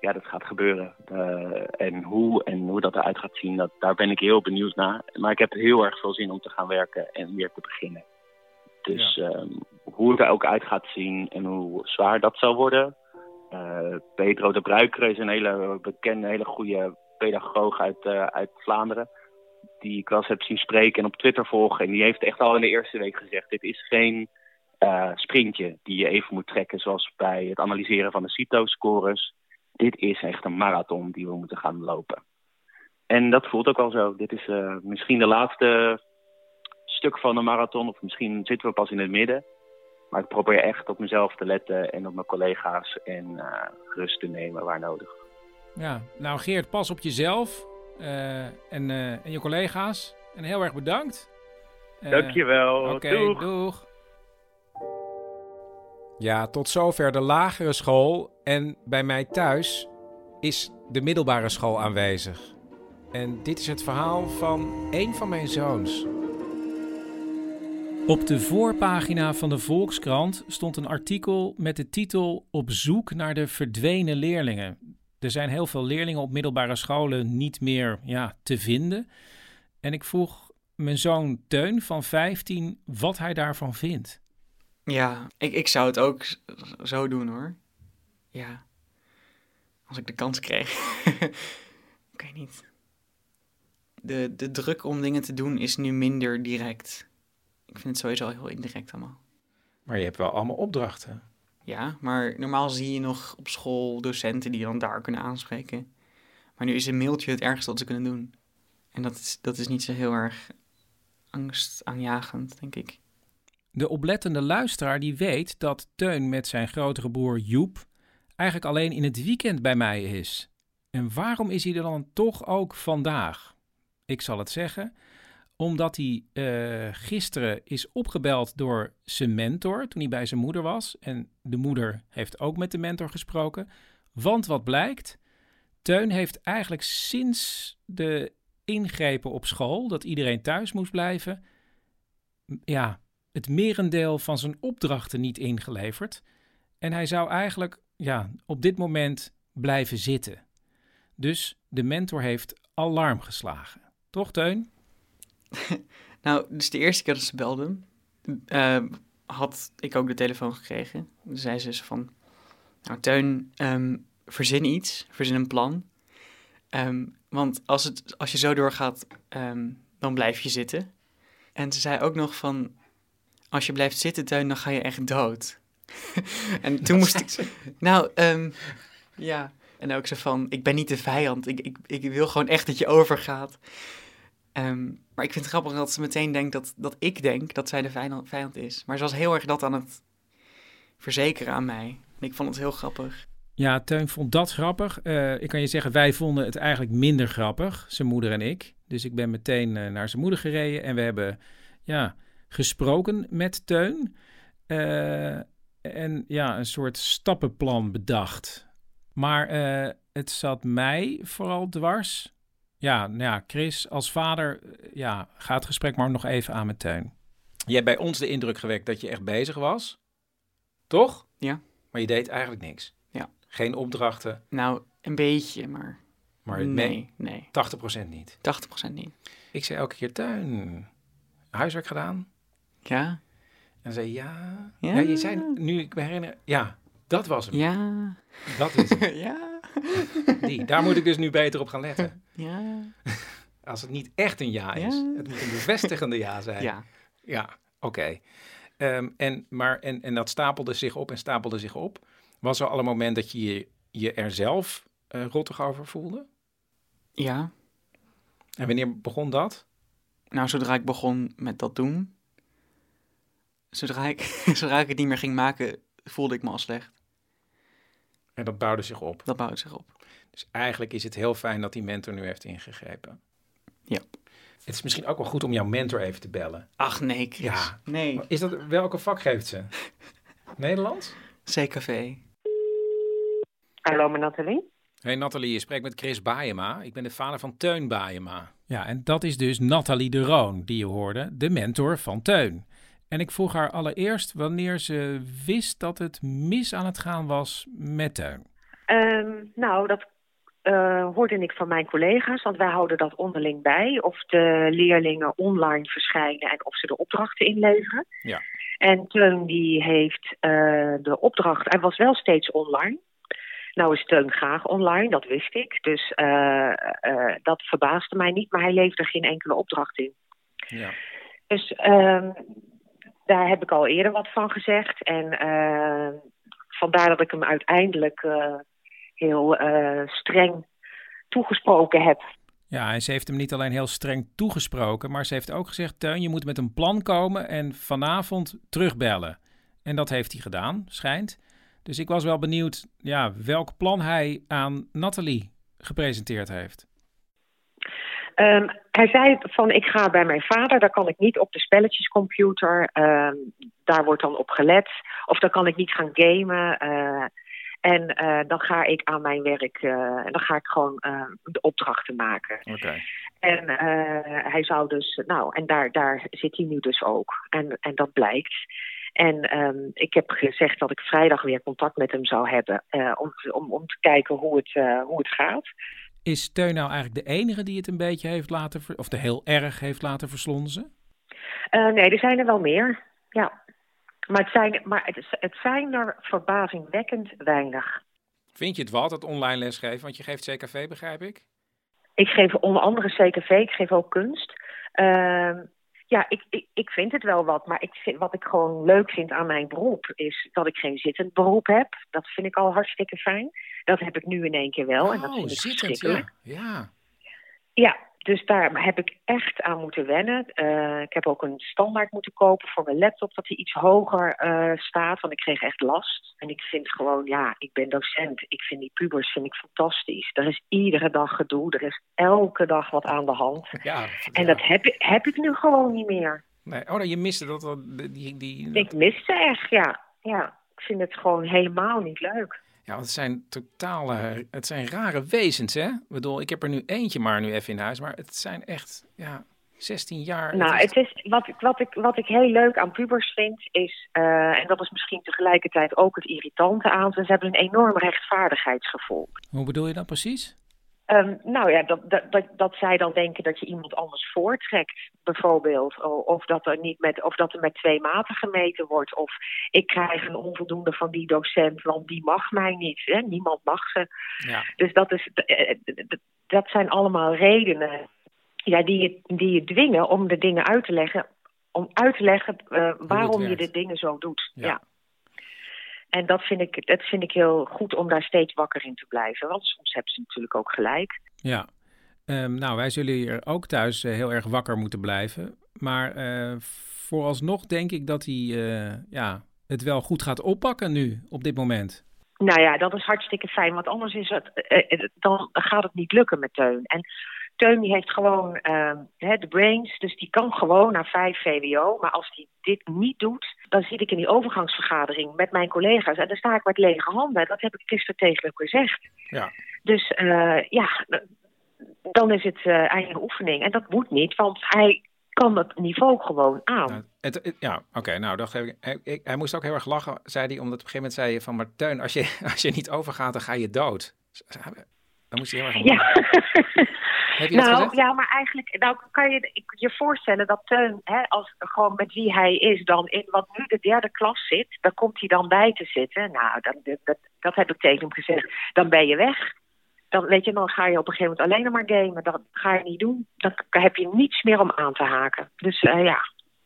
Ja, dat gaat gebeuren. Eh, en hoe en hoe dat eruit gaat zien, dat, daar ben ik heel benieuwd naar. Maar ik heb heel erg veel zin om te gaan werken en weer te beginnen. Dus ehm, hoe het er ook uit gaat zien en hoe zwaar dat zal worden. Eh, Pedro de Bruiker is een hele bekende, hele goede pedagoog uit, eh, uit Vlaanderen. Die ik wel eens heb zien spreken en op Twitter volgen. En die heeft echt al in de eerste week gezegd: dit is geen eh, sprintje die je even moet trekken, zoals bij het analyseren van de CITO-scores. Dit is echt een marathon die we moeten gaan lopen. En dat voelt ook al zo. Dit is misschien de laatste stuk van de marathon, of misschien zitten we pas in het midden. Maar ik probeer echt op mezelf te letten en op mijn collega's en eh, rust te nemen waar nodig. Ja, nou Geert, pas op jezelf eh, en, eh, en je collega's. En heel erg bedankt. Dankjewel. Oké, Doeg. doeg. Ja, tot zover de lagere school. En bij mij thuis is de middelbare school aanwezig. En dit is het verhaal van een van mijn zoons. Op de voorpagina van de Volkskrant stond een artikel met de titel Op zoek naar de verdwenen leerlingen. Er zijn heel veel leerlingen op middelbare scholen niet meer ja, te vinden. En ik vroeg mijn zoon Teun van 15 wat hij daarvan vindt. Ja, ik, ik zou het ook zo doen hoor. Ja. Als ik de kans kreeg. *laughs* ik weet niet. De, de druk om dingen te doen is nu minder direct. Ik vind het sowieso heel indirect allemaal. Maar je hebt wel allemaal opdrachten. Ja, maar normaal zie je nog op school docenten die je dan daar kunnen aanspreken. Maar nu is een mailtje het ergste wat ze kunnen doen. En dat is, dat is niet zo heel erg angstaanjagend, denk ik. De oplettende luisteraar die weet dat Teun met zijn grotere broer Joep eigenlijk alleen in het weekend bij mij is. En waarom is hij er dan toch ook vandaag? Ik zal het zeggen, omdat hij eh, gisteren is opgebeld door zijn mentor toen hij bij zijn moeder was. En de moeder heeft ook met de mentor gesproken. Want wat blijkt? Teun heeft eigenlijk sinds de ingrepen op school, dat iedereen thuis moest blijven, ja, het merendeel van zijn opdrachten niet ingeleverd. En hij zou eigenlijk ja, op dit moment blijven zitten. Dus de mentor heeft alarm geslagen. Toch, Teun? *laughs* Nou, dus de eerste keer dat ze belden, eh, had ik ook de telefoon gekregen. Toen zei ze dus van, nou Teun, ehm, verzin iets, verzin een plan. Ehm, want als, het, als je zo doorgaat, ehm, dan blijf je zitten. En ze zei ook nog van, als je blijft zitten Teun, dan ga je echt dood. *laughs* en toen moest ik... Nou, ehm, ja. En ook zo van, ik ben niet de vijand, ik, ik, ik wil gewoon echt dat je overgaat. Ehm, maar ik vind het grappig dat ze meteen denkt dat, dat ik denk dat zij de vijand, vijand is. Maar ze was heel erg dat aan het verzekeren aan mij. Ik vond het heel grappig. Ja, Teun vond dat grappig. Eh, ik kan je zeggen, wij vonden het eigenlijk minder grappig, zijn moeder en ik. Dus ik ben meteen eh, naar zijn moeder gereden en we hebben ja, gesproken met Teun. Eh, en ja, een soort stappenplan bedacht. Maar het zat mij vooral dwars. Ja, nou ja, Chris, als vader, eh, ja, ga het gesprek maar nog even aan met Teun. Je hebt bij ons de indruk gewekt dat je echt bezig was. Toch? Ja. Maar je deed eigenlijk niks. Ja. Geen opdrachten. Nou, een beetje, maar... Maar het nee, nee. 80% niet. 80% niet. Ik zei elke keer, Tuin, huiswerk gedaan? Ja. En dan zei je, ja. Ja. ja. je zei, nu ik me herinner, ja, dat was hem. Ja. Dat is hem. *laughs* ja. Die, daar moet ik dus nu beter op gaan letten. *laughs* Ja. Als het niet echt een ja is. Ja. Het moet een bevestigende ja zijn. Ja. Ja, oké. Ehm, en, maar, en, en dat stapelde zich op en stapelde zich op. Was er al een moment dat je je, er zelf eh, rottig over voelde? Ja. En wanneer begon dat? Nou, zodra ik begon met dat doen, zodra ik, *laughs* zodra ik het niet meer ging maken, voelde ik me al slecht. En dat bouwde zich op. Dat bouwde zich op. Dus eigenlijk is het heel fijn dat die mentor nu heeft ingegrepen. Ja. Het is misschien ook wel goed om jouw mentor even te bellen. Ach nee, Chris. Ja. Nee. Is dat, welke vak geeft ze? Nederlands? CKV. Hallo, met Nathalie. Hey Nathalie, je spreekt met Chris Baayema. Ik ben de vader van Teun Baayema. Ja, en dat is dus Nathalie de Roon, die je hoorde, de mentor van Teun. En ik vroeg haar allereerst wanneer ze wist dat het mis aan het gaan was met Teun. Ehm, nou, dat eh, hoorde ik van mijn collega's, want wij houden dat onderling bij. Of de leerlingen online verschijnen en of ze de opdrachten inleveren. Ja. En Teun die heeft eh, de opdracht, hij was wel steeds online. Nou is Teun graag online, dat wist ik. Dus eh, dat verbaasde mij niet, maar hij leverde geen enkele opdracht in. Ja. Dus ehm, daar heb ik al eerder wat van gezegd. En eh, vandaar dat ik hem uiteindelijk eh, heel eh, streng toegesproken heb. Ja, en ze heeft hem niet alleen heel streng toegesproken, maar ze heeft ook gezegd: Teun, je moet met een plan komen en vanavond terugbellen. En dat heeft hij gedaan, schijnt. Dus ik was wel benieuwd ja, welk plan hij aan Nathalie gepresenteerd heeft. Ehm, hij zei van ik ga bij mijn vader, daar kan ik niet op de spelletjescomputer. Ehm, daar wordt dan op gelet. Of dan kan ik niet gaan gamen. eh, en eh, dan ga ik aan mijn werk, eh, en dan ga ik gewoon eh, de opdrachten maken. Oké. En eh, hij zou dus, nou, en daar, daar zit hij nu dus ook. En, en dat blijkt. En ehm, ik heb gezegd dat ik vrijdag weer contact met hem zou hebben. eh, om, om, om te kijken hoe het, eh, hoe het gaat. Is Teun nou eigenlijk de enige die het een beetje heeft laten, ver- of de heel erg heeft laten verslonzen? Eh, nee, er zijn er wel meer. Ja. Maar, het zijn, maar het, is- het zijn er verbazingwekkend weinig. Vind je het wat, het online lesgeven? Want je geeft CKV, begrijp ik? Ik geef onder andere CKV, ik geef ook kunst. Ehm, ja, ik, ik, ik vind het wel wat. Maar ik vind, wat ik gewoon leuk vind aan mijn beroep... is dat ik geen zittend beroep heb. Dat vind ik al hartstikke fijn. Dat heb ik nu in één keer wel. en dat oh, vind ik zittend, verschrikkelijk. ja. ja. Ja, dus daar heb ik echt aan moeten wennen. Eh, ik heb ook een standaard moeten kopen voor mijn laptop, dat die iets hoger eh, staat. Want ik kreeg echt last. En ik vind gewoon, ja, ik ben docent. Ik vind die pubers vind ik fantastisch. Er is iedere dag gedoe. Er is elke dag wat aan de hand. Ja, En dat heb, ik- heb ik nu gewoon niet meer. Nee, oh, nou, je miste dat, dat- die, die, Ik miste echt, ja. ja. Ik vind het gewoon helemaal niet leuk. Ja, want het zijn totale, het zijn rare wezens, hè? Ik bedoel, ik heb er nu eentje maar nu even in huis, maar het zijn echt, ja, 16 jaar. Nou, het is- het is, wat, ik, wat, ik, wat ik heel leuk aan pubers vind, is, eh, en dat is misschien tegelijkertijd ook het irritante aan ze, ze hebben een enorm rechtvaardigheidsgevoel. Hoe bedoel je dat precies? Ehm, nou ja, dat, dat, dat, dat zij dan denken dat je iemand anders voortrekt, bijvoorbeeld. Of dat er, niet met, of dat er met twee maten gemeten wordt. Of ik krijg een onvoldoende van die docent, want die mag mij niet. Hè? Niemand mag ze. Ja. Dus dat, is, eh, eh, dat zijn allemaal redenen ja, die, je, die je dwingen om de dingen uit te leggen. Om uit te leggen eh, waarom je de dingen zo doet. Ja. Ja. En dat vind, ik, dat vind ik heel goed om daar steeds wakker in te blijven. Want soms hebben ze natuurlijk ook gelijk. Ja. Ehm, nou, wij zullen hier ook thuis eh, heel erg wakker moeten blijven. Maar eh, vooralsnog denk ik dat hij eh, ja, het wel goed gaat oppakken nu, op dit moment. Nou ja, dat is hartstikke fijn, want anders is het, dan gaat het niet lukken met Teun. En Teun die heeft gewoon eh, hè, de brains, dus die kan gewoon naar 5 VWO. Maar als hij dit niet doet, dan zit ik in die overgangsvergadering met mijn collega's. En dan sta ik met lege handen. Dat heb ik gisteren tegen hem gezegd. Ja. Dus eh, ja, dan is het eh, eigen oefening. En dat moet niet, want hij kan dat niveau gewoon aan. Het, het- ja, oké, nou, geef ik, hij, hij moest ook heel erg lachen, zei hij, omdat op een gegeven moment zei je van, maar Teun, als je, *laughs* als je niet overgaat, dan ga je dood. Dan moest hij heel erg om Ja. *laughs* Heb je nou, ja, maar eigenlijk nou, kan je je voorstellen dat Teun, hè, als, gewoon met wie hij is, dan in wat nu de derde klas zit, daar komt hij dan bij te zitten. Nou, dan, dat, dat, dat heb ik tegen hem gezegd. Dan ben je weg. Dan, weet je, dan ga je op een gegeven moment alleen maar gamen. Dat ga je niet doen. Dan heb je niets meer om aan te haken. Dus eh, ja,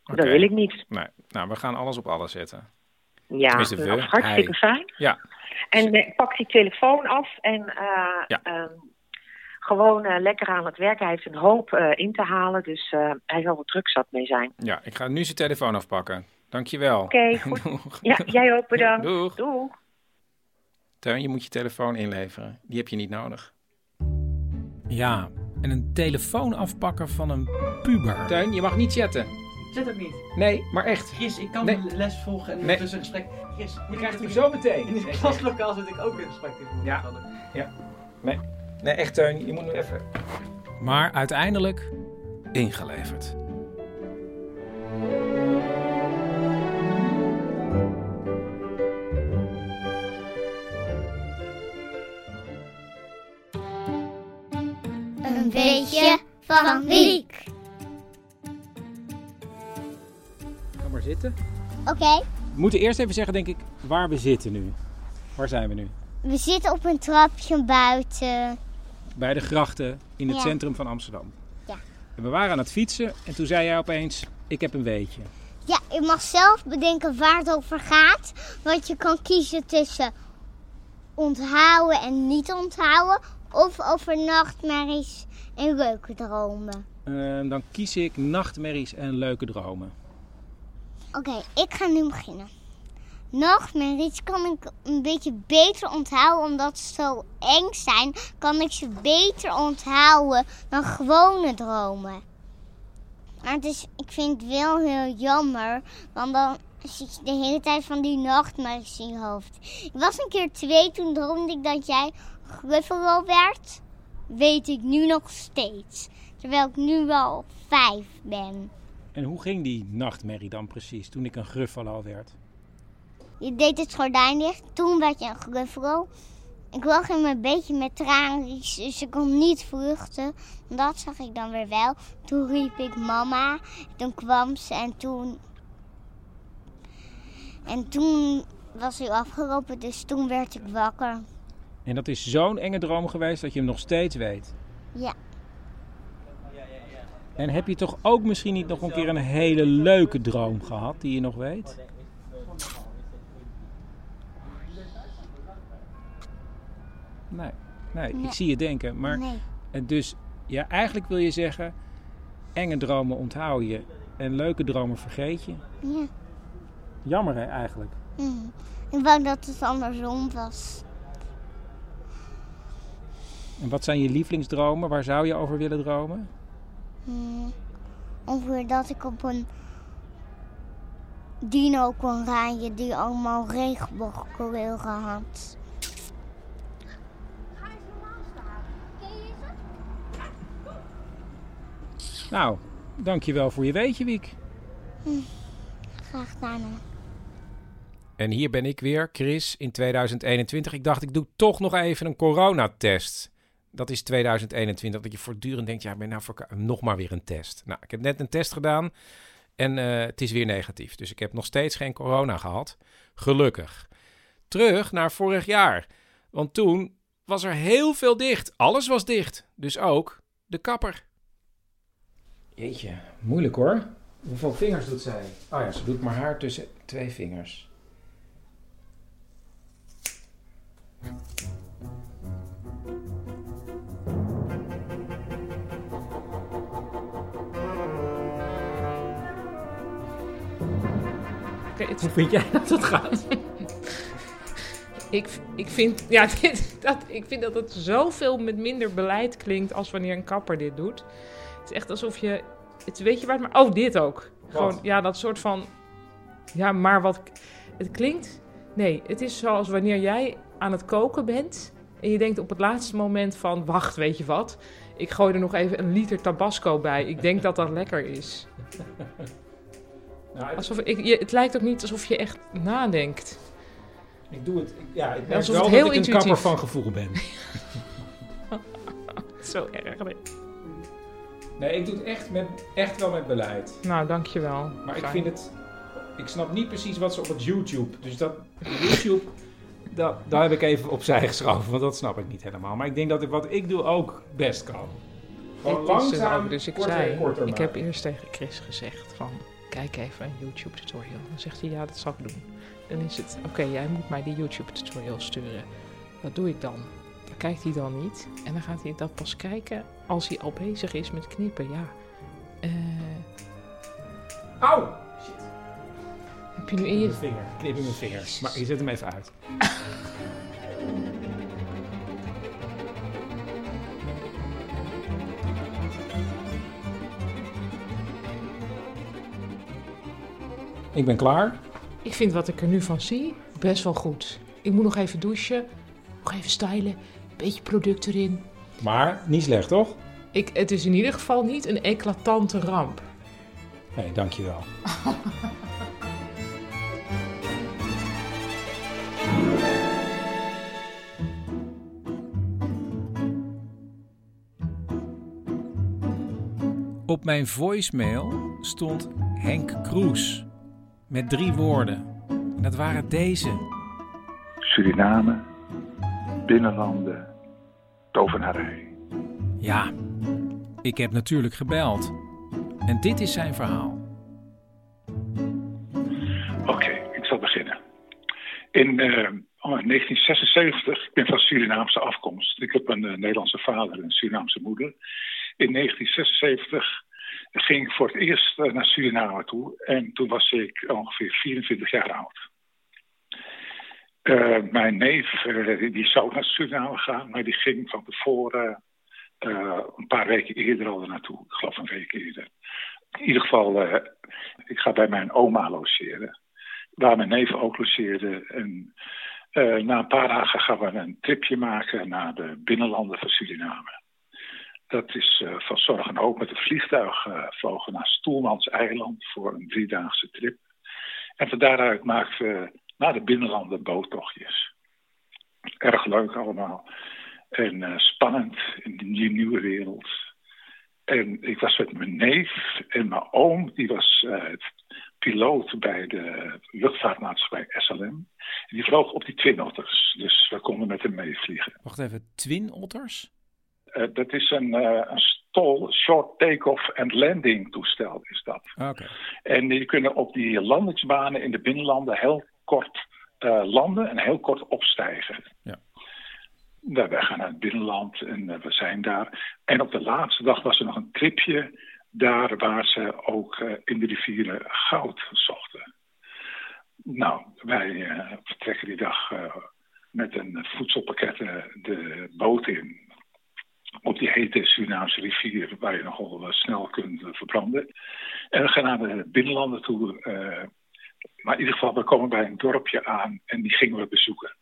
dat wil ik niet. Nee, nou, we gaan alles op alles zetten. Ja, dat is hartstikke hij. fijn. Ja, En eh, pak die telefoon af en eh, Ja. ehm, gewoon eh, lekker aan het werk. Hij heeft een hoop eh, in te halen, dus eh, hij zal er druk zat mee zijn. ja, ik ga nu zijn telefoon afpakken. Dankjewel. Oké, *laughs* goed. Doeg. Ja, jij ook bedankt. *laughs* Doeg. Doeg. Teun, je moet je telefoon inleveren. Die heb je niet nodig. Ja, en een telefoon afpakken van een puber. Teun, je mag niet chatten. Zet ook niet. Nee, maar echt. Chris, ik kan Nee. de les volgen en Nee. tussen gesprek. Chris, je krijgt hem zo meteen. In het klaslokaal zit ik ook een gesprek te voeren. Ja. Ja. Nee, nee, echt Teun, je moet nu even... Maar uiteindelijk ingeleverd. Een beetje van Wiek. Ga maar zitten. Oké, We moeten eerst even zeggen, denk ik, waar we zitten nu. Waar zijn we nu? we zitten op een trapje buiten. Bij de grachten in het Ja. centrum van Amsterdam. Ja. En we waren aan het fietsen en toen zei jij opeens, ik heb een weetje. Ja, je mag zelf bedenken waar het over gaat. Want je kan kiezen tussen onthouden en niet onthouden. Of over nachtmerries en leuke dromen. Ehm, dan kies ik nachtmerries en leuke dromen. Oké, ik ga nu beginnen. Nachtmerries kan ik een beetje beter onthouden. Omdat ze zo eng zijn, kan ik ze beter onthouden dan gewone dromen. Maar het is, ik vind het wel heel jammer. Want dan zit je de hele tijd van die nachtmerries in je hoofd. Ik was een keer twee, toen droomde ik dat jij Gruffalo werd. Weet ik nu nog steeds. Terwijl ik nu wel vijf ben. En hoe ging die nachtmerrie dan precies toen ik een gruffalo werd? Je deed het gordijn dicht, toen werd je een gruffalo. Ik lag in mijn beetje met tranen, dus ik kon niet vluchten. Dat zag ik dan weer wel. Toen riep ik mama, toen kwam ze en toen... En toen was hij afgelopen, dus toen werd ik wakker. En dat is zo'n enge droom geweest dat je hem nog steeds weet. Ja, En heb je toch ook misschien niet nog een keer een hele leuke droom gehad die je nog weet? Nee, nee, Nee. ik zie je denken. Maar Nee. en dus, ja, eigenlijk wil je zeggen, enge dromen onthoud je en leuke dromen vergeet je. ja. Jammer hè, eigenlijk. Mm. Ik wou dat het andersom was. En wat zijn je lievelingsdromen? Waar zou je over willen dromen? Mm. Over dat ik op een dino kon rijden die allemaal regenboogkleuren had. Nou, dankjewel voor je weetje, Wiek. Hm, graag gedaan. En hier ben ik weer, Chris, in 2021. Ik dacht, ik doe toch nog even een coronatest. Dat is 2021, dat je voortdurend denkt, ja, ik ben nou voor nog maar weer een test. Nou, ik heb net een test gedaan en eh, het is weer negatief. Dus ik heb nog steeds geen corona gehad. Gelukkig. Terug naar vorig jaar. Want toen was er heel veel dicht. Alles was dicht. Dus ook de kapper. Jeetje, moeilijk hoor. Hoeveel vingers doet zij? Oh ja, ze doet maar haar tussen twee vingers. Oké, het- Hoe vind jij dat het gaat? Ik, ik, vind, ja, *laughs* dit, dat, ik vind dat het zoveel met minder beleid klinkt als wanneer een kapper dit doet. Het is echt alsof je. Het, weet je waar het maar. Oh, dit ook. Gewoon, ja, dat soort van. Ja, maar wat. Het klinkt. Nee, het is zoals wanneer jij aan het koken bent. En je denkt op het laatste moment van. Wacht, weet je wat? Ik gooi er nog even een liter tabasco bij. Ik denk dat dat lekker is. Nou, Alsof ik, je, het lijkt ook niet alsof je echt nadenkt. Ik doe het. ik- Ja, ik merk alsof wel het dat heel ik een intuïtief- kapper van gevoel ben. *laughs* Zo erg. nee. Nee, ik doe het echt, met, echt wel met beleid. Nou, dankjewel. Maar ik vind het... Ik snap niet precies wat ze op het YouTube... Dus dat YouTube... Dat, daar heb ik even opzij geschoven, want dat snap ik niet helemaal. Maar ik denk dat ik, wat ik doe ook best kan. Gewoon het langzaam, ook. Dus ik korter zei, korter ik heb eerst tegen Chris gezegd van, kijk even een YouTube tutorial. Dan zegt hij, ja, dat zal ik doen. Dan is het, oké, jij moet mij die YouTube tutorial sturen. Wat doe ik dan? Kijkt hij dan niet. En dan gaat hij dat pas kijken als hij al bezig is met knippen. Ja. Eh Auw! heb je nu in je... vinger. Ik knip in mijn vinger. Maar je zet hem even uit. Ik ben klaar. Ik vind wat ik er nu van zie best wel goed. Ik moet nog even douchen, nog even stylen, beetje product erin. Maar niet slecht, toch? Ik, het is in ieder geval niet een eclatante ramp. Nee, dankjewel. *laughs* Op mijn voicemail stond Henk Kroes met drie woorden. En dat waren deze. Suriname, binnenlanden, tovenarij. Ja, ik heb natuurlijk gebeld. En dit is zijn verhaal. Oké, ik zal beginnen. In eh, oh, 1976, ik ben van Surinaamse afkomst. Ik heb een eh, Nederlandse vader en een Surinaamse moeder. In 1976 ging ik voor het eerst eh, naar Suriname toe. En toen was ik ongeveer 24 jaar oud. Eh, mijn neef eh, die zou naar Suriname gaan, maar die ging van tevoren eh, een paar weken eerder al naartoe. Ik geloof een week eerder. In ieder geval, ik ga bij mijn oma logeren. Waar mijn neef ook logeerde. En na een paar dagen gaan we een tripje maken naar de binnenlanden van Suriname. Dat is van Zorg en Hoop met een vliegtuig uh, vlogen naar Stoelmans Eiland voor een driedaagse trip. En van daaruit maakten we naar de binnenlanden boottochtjes. Erg leuk allemaal. En uh, spannend in die nieuwe wereld. En ik was met mijn neef en mijn oom, die was uh, piloot bij de luchtvaartmaatschappij SLM. En die vloog op die Twin Otters, dus we konden met hem meevliegen. Wacht even, Twin Otters? Uh, dat is een, uh, een stol, short take-off en landing toestel is dat. Okay. En die kunnen op die landingsbanen in de binnenlanden heel kort uh, landen en heel kort opstijgen. Ja. Wij gaan naar het binnenland en we zijn daar. En op de laatste dag was er nog een tripje daar waar ze ook in de rivieren goud zochten. Nou, wij vertrekken die dag met een voedselpakket de boot in op die hete Surinaamse rivier, waar je nogal snel kunt verbranden. En we gaan naar de binnenlanden toe. Maar in ieder geval, we komen bij een dorpje aan en die gingen we bezoeken.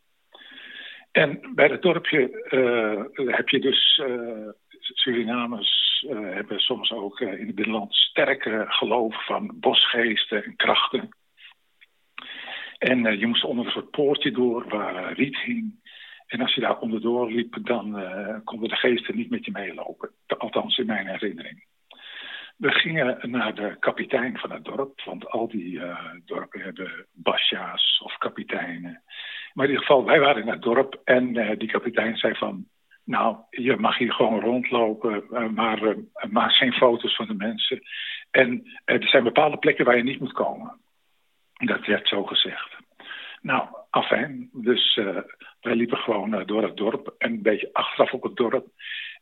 En bij dat dorpje uh, heb je dus uh, Surinamers eh, hebben soms ook eh, in het binnenland sterke geloof van bosgeesten en krachten. En eh, je moest onder een soort poortje door waar eh, riet hing. En als je daar onderdoor liep, dan eh, konden de geesten niet met je meelopen. Althans, in mijn herinnering. We gingen naar de kapitein van het dorp, want al die eh, dorpen hebben basja's of kapiteinen. Maar in ieder geval, wij waren in het dorp en eh, die kapitein zei van... Nou, je mag hier gewoon rondlopen, eh, maar maak geen foto's van de mensen. En er zijn bepaalde plekken waar je niet moet komen. Dat werd zo gezegd. Nou, afijn. Dus eh, wij liepen gewoon door het dorp en een beetje achteraf op het dorp.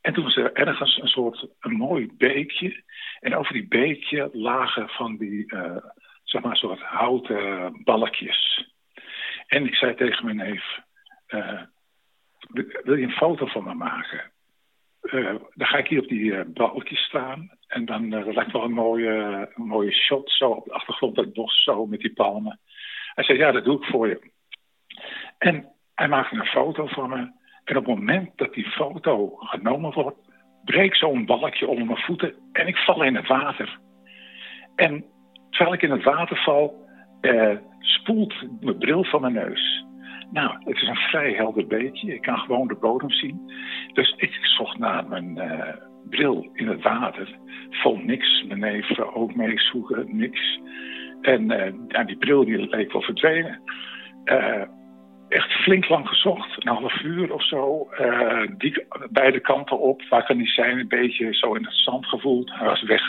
En toen was er ergens een soort een mooi beekje. En over die beekje lagen van die, eh, zeg maar, soort houten balkjes. En ik zei tegen mijn neef, eh, wil je een foto van me maken? Eh, dan ga ik hier op die balkjes staan. En dan lijkt wel een mooie, mooie shot zo op de achtergrond, dat bos zo met die palmen. Hij zei, ja, dat doe ik voor je. En hij maakte een foto van me. En op het moment dat die foto genomen wordt, breekt zo'n balkje onder mijn voeten en ik val in het water. En terwijl ik in het water val, eh, spoelt mijn bril van mijn neus. Nou, het is een vrij helder beekje. Ik kan gewoon de bodem zien. Dus ik zocht naar mijn eh, bril in het water. Vond niks. Mijn neef ook meezoeken, niks. En ja, die bril die leek wel verdwenen. Eh, echt flink lang gezocht, een half uur of zo. Eh, die, beide kanten op, waar kan die zijn? Een beetje zo in het zand gevoeld. Hij was weg.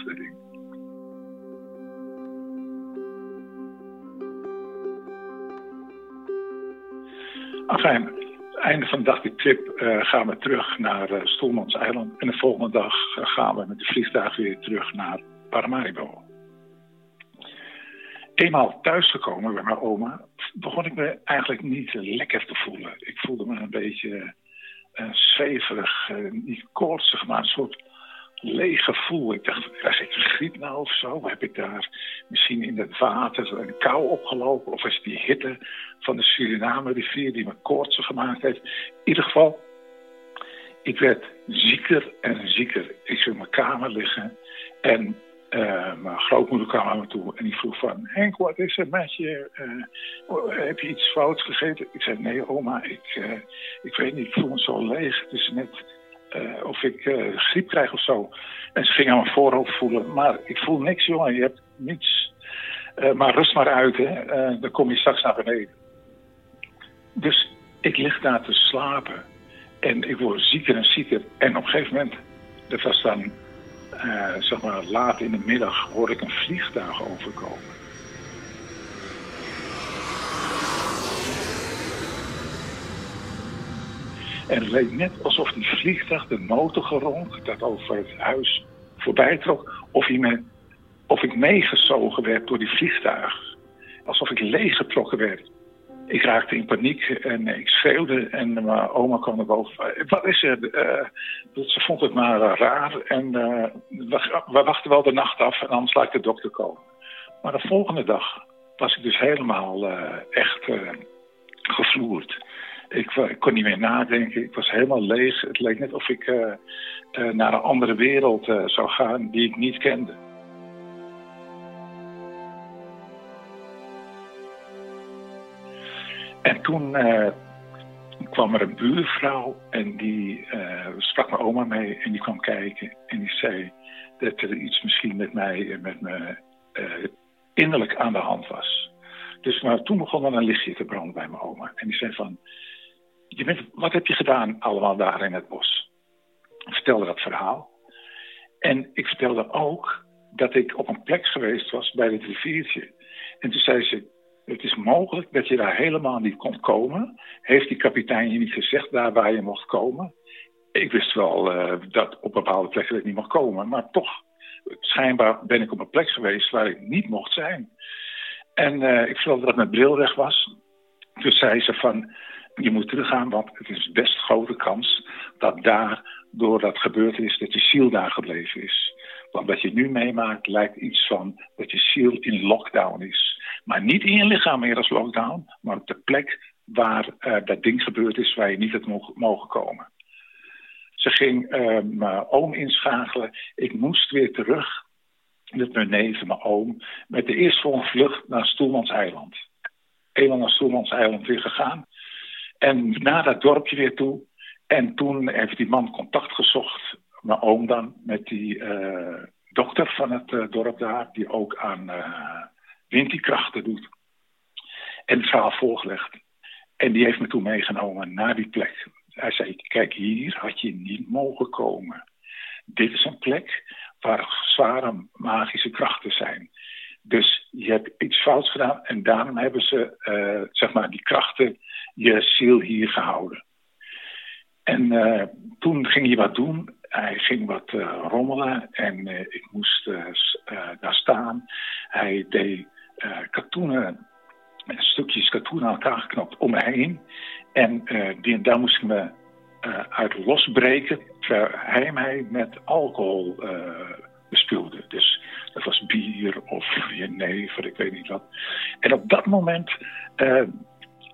Enfin, einde van de dag die trip eh, gaan we terug naar uh, Stoelmans Eiland. En de volgende dag gaan we met de vliegtuig weer terug naar Paramaribo. Eenmaal thuisgekomen bij mijn oma, begon ik me eigenlijk niet lekker te voelen. Ik voelde me een beetje uh, zweverig, uh, niet koortsig, maar een soort leeg gevoel. Ik dacht, krijg ik griep nou of zo? Heb ik daar misschien in het water een kou opgelopen? Of is die hitte van de Suriname rivier die me koortsig gemaakt heeft? In ieder geval, ik werd zieker en zieker. Ik zou in mijn kamer liggen en uh, mijn grootmoeder kwam aan me toe en die vroeg van... Henk, wat is er met je? Uh, heb je iets fouts gegeten? Ik zei, nee oma, ik, uh, ik weet niet, ik voel me zo leeg. Het is net of ik griep krijg of zo. En ze ging aan mijn voorhoofd voelen. Maar ik voel niks, jongen, je hebt niets. maar rust maar uit, hè. dan kom je straks naar beneden. Dus ik lig daar te slapen. En ik word zieker en zieker. En op een gegeven moment, dat was dan uh, zeg maar laat in de middag hoor ik een vliegtuig overkomen. En het leek net alsof die vliegtuig de motorgeronk dat over het huis voorbij trok, of, me, of ik meegezogen werd door die vliegtuig. Alsof ik leeggetrokken werd. Ik raakte in paniek en ik schreeuwde en mijn oma kwam naar boven. Wat is er? Uh, ze vond het maar uh, raar en we, we, wachten wel de nacht af en anders laat de dokter komen. Maar de volgende dag was ik dus helemaal echt gevloerd. Ik, ik, kon niet meer nadenken, ik was helemaal leeg. Het leek net of ik naar een andere wereld zou gaan die ik niet kende. En toen uh, kwam er een buurvrouw en die uh, sprak mijn oma mee en die kwam kijken. En die zei dat er iets misschien met mij, met me uh, innerlijk aan de hand was. Dus maar toen begon er een lichtje te branden bij mijn oma. En die zei van, je bent, wat heb je gedaan allemaal daar in het bos? Ik vertelde dat verhaal. En ik vertelde ook dat ik op een plek geweest was bij het riviertje. En toen zei ze, het is mogelijk dat je daar helemaal niet kon komen. Heeft die kapitein je niet gezegd daar waar je mocht komen? Ik wist wel uh, dat op bepaalde plekken ik niet mocht komen. Maar toch, schijnbaar ben ik op een plek geweest waar ik niet mocht zijn. En uh, ik vertelde dat mijn bril weg was. Toen zei ze van, je moet teruggaan, want het is best grote kans dat daar, door dat gebeurd is, dat je ziel daar gebleven is. Want wat je nu meemaakt lijkt iets van dat je ziel in lockdown is. Maar niet in je lichaam meer als lockdown, maar op de plek waar uh, dat ding gebeurd is waar je niet had mogen, komen. Ze ging eh, mijn oom inschakelen. Ik moest weer terug met mijn neef mijn oom. Met de eerstvolgende vlucht naar Stoelmans Eiland. Eenmaal naar Stoelmans Eiland weer gegaan. En naar dat dorpje weer toe. En toen heeft die man contact gezocht, mijn oom dan, met die eh, dokter van het eh, dorp daar, die ook aan uh, windkrachten doet. En het verhaal voorgelegd. En die heeft me toen meegenomen naar die plek. Hij zei, kijk hier had je niet mogen komen. Dit is een plek waar zware magische krachten zijn. Dus je hebt iets fouts gedaan en daarom hebben ze, uh, zeg maar, die krachten je ziel hier gehouden. En uh, toen ging hij wat doen. Hij ging wat uh, rommelen en ik moest daar staan. Hij deed katoenen, stukjes katoen aan elkaar geknopt om me heen. En die, daar moest ik me uit losbreken, terwijl hij met alcohol bespeelde. Dus dat was bier of jenever, ik weet niet wat. En op dat moment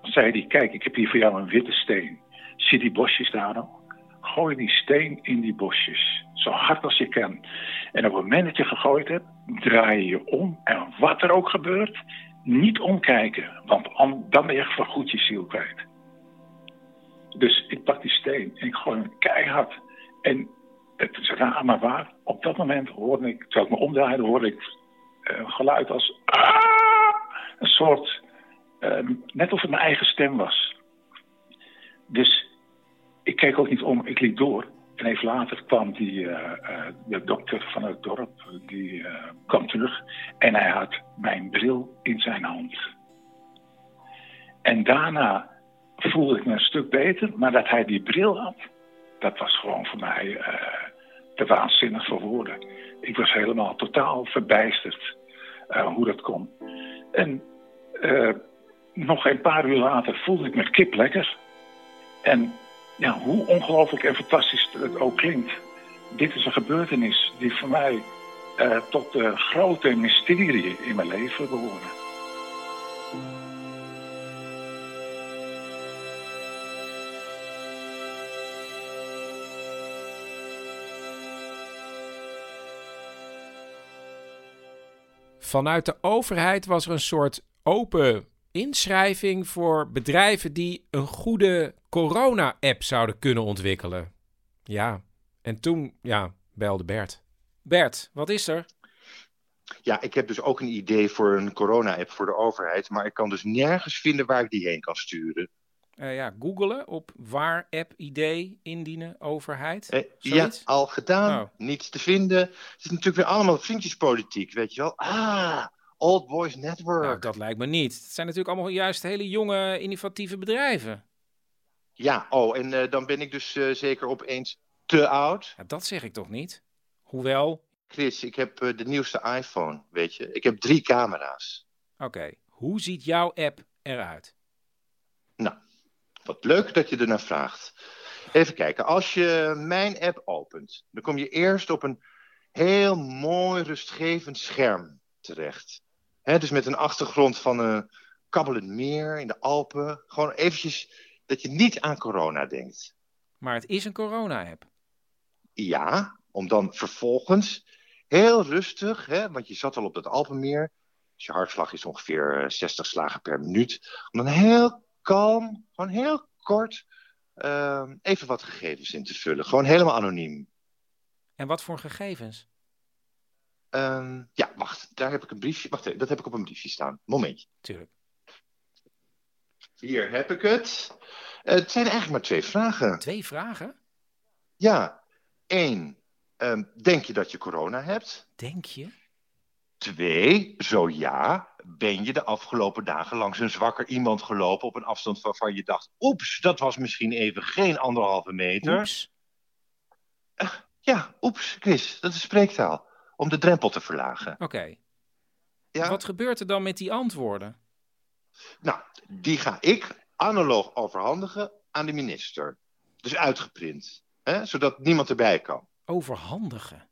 zei hij, kijk, ik heb hier voor jou een witte steen. Zie die bosjes daar nog? Gooi die steen in die bosjes. Zo hard als je kan. En op het moment dat je gegooid hebt, draai je je om. En wat er ook gebeurt, niet omkijken. Want dan ben je echt je ziel kwijt. Dus ik pak die steen en ik gooi hem keihard. En het is maar waar. Op dat moment hoorde ik, terwijl ik me omdraaide, hoorde ik een geluid als... Ah! Een soort... Uh, net of het mijn eigen stem was. Dus ik keek ook niet om, ik liep door. En even later kwam die, uh, uh, de dokter van het dorp, die kwam terug. En hij had mijn bril in zijn hand. En daarna voelde ik me een stuk beter. Maar dat hij die bril had, dat was gewoon voor mij te waanzinnig voor woorden. Ik was helemaal totaal verbijsterd hoe dat kon. En nog een paar uur later voelde ik me kip lekker. En ja, hoe ongelooflijk en fantastisch het ook klinkt. Dit is een gebeurtenis die voor mij uh, tot de grote mysterie in mijn leven behoren. Vanuit de overheid was er een soort open inschrijving voor bedrijven die een goede corona-app zouden kunnen ontwikkelen. Ja, en toen, ja, belde Bert. Bert, wat is er? Ja, ik heb dus ook een idee voor een corona-app voor de overheid, maar ik kan dus nergens vinden waar ik die heen kan sturen. Uh, ja, googelen op waar app idee indienen overheid. Uh, ja, al gedaan, oh. niets te vinden. Het is natuurlijk weer allemaal vriendjespolitiek, weet je wel. Ah, Old Boys Network. Nou, dat lijkt me niet. Het zijn natuurlijk allemaal juist hele jonge, innovatieve bedrijven. Ja, oh, en uh, dan ben ik dus zeker opeens te oud. Ja, dat zeg ik toch niet? Hoewel... Chris, ik heb de nieuwste iPhone, weet je. Ik heb drie camera's. Oké, okay. hoe ziet jouw app eruit? Nou, wat leuk dat je ernaar vraagt. Even kijken, als je mijn app opent, dan kom je eerst op een heel mooi rustgevend scherm terecht. He, dus met een achtergrond van een kabbelend meer in de Alpen. Gewoon eventjes dat je niet aan corona denkt. Maar het is een corona-app. Ja, om dan vervolgens heel rustig, hè, want je zat al op dat Alpenmeer. Dus je hartslag is ongeveer 60 slagen per minuut. Om dan heel kalm, gewoon heel kort, uh, even wat gegevens in te vullen. Gewoon helemaal anoniem. En wat voor gegevens? Uh, ja, wacht, daar heb ik een briefje. Wacht, dat heb ik op een briefje staan. Momentje. Tuurlijk. Hier heb ik het. Uh, het zijn eigenlijk maar twee vragen. Twee vragen? Ja. Eén, uh, denk je dat je corona hebt? Denk je? Twee, zo ja, ben je de afgelopen dagen langs een zwakker iemand gelopen op een afstand waarvan je dacht, oeps, dat was misschien even geen anderhalve meter. Oeps? Uh, ja, oeps, Chris, dat is spreektaal. Om de drempel te verlagen. Oké. Okay. Ja? Wat gebeurt er dan met die antwoorden? Nou, die ga ik analoog overhandigen aan de minister. Dus uitgeprint, hè, zodat niemand erbij kan. Overhandigen?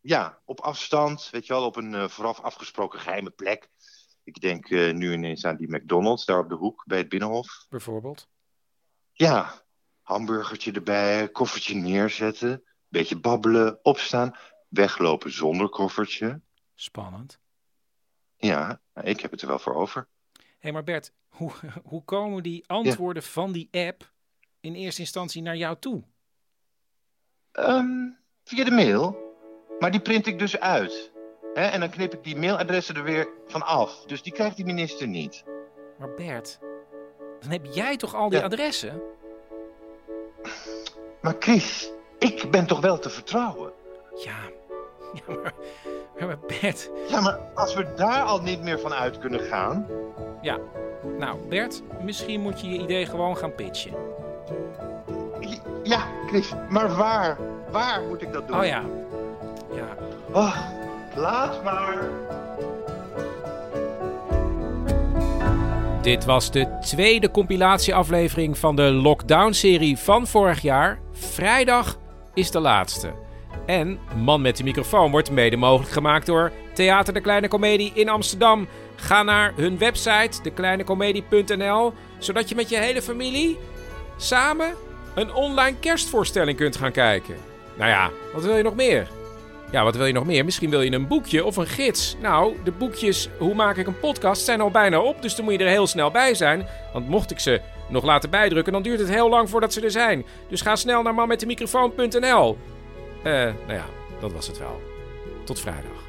Ja, op afstand, weet je wel, op een uh, vooraf afgesproken geheime plek. Ik denk uh, nu ineens aan die McDonald's daar op de hoek bij het Binnenhof. Bijvoorbeeld? Ja, Hamburgertje erbij, koffertje neerzetten, beetje babbelen, opstaan, weglopen zonder koffertje. Spannend. Ja, ik heb het er wel voor over. Hé, hey, maar Bert, hoe, *laughs* hoe komen die antwoorden van die app in eerste instantie naar jou toe? Ehm, via de mail. Maar die print ik dus uit. En dan knip ik die mailadressen er weer van af. Dus die krijgt die minister niet. Maar Bert, dan heb jij toch al die Ja. adressen? Maar Chris, ik ben toch wel te vertrouwen? Ja, *laughs* ja maar, ja, maar Bert. Ja, maar als we daar al niet meer van uit kunnen gaan... Ja, nou Bert, misschien moet je je idee gewoon gaan pitchen. Ja, Chris, maar waar? Waar moet ik dat doen? Oh ja, ja. Oh, laat maar. Dit was de tweede compilatieaflevering van de Lockdown-serie van vorig jaar. Vrijdag is de laatste. En Man met de microfoon wordt mede mogelijk gemaakt door Theater de Kleine Comedie in Amsterdam. Ga naar hun website, dekleinecomedie.nl, zodat je met je hele familie samen een online kerstvoorstelling kunt gaan kijken. Nou ja, wat wil je nog meer? Ja, wat wil je nog meer? Misschien wil je een boekje of een gids. Nou, de boekjes Hoe maak ik een podcast zijn al bijna op, dus dan moet je er heel snel bij zijn. Want mocht ik ze nog laten bijdrukken, dan duurt het heel lang voordat ze er zijn. Dus ga snel naar manmetdemicrofoon.nl. Eh, nou ja, dat was het wel. Tot vrijdag.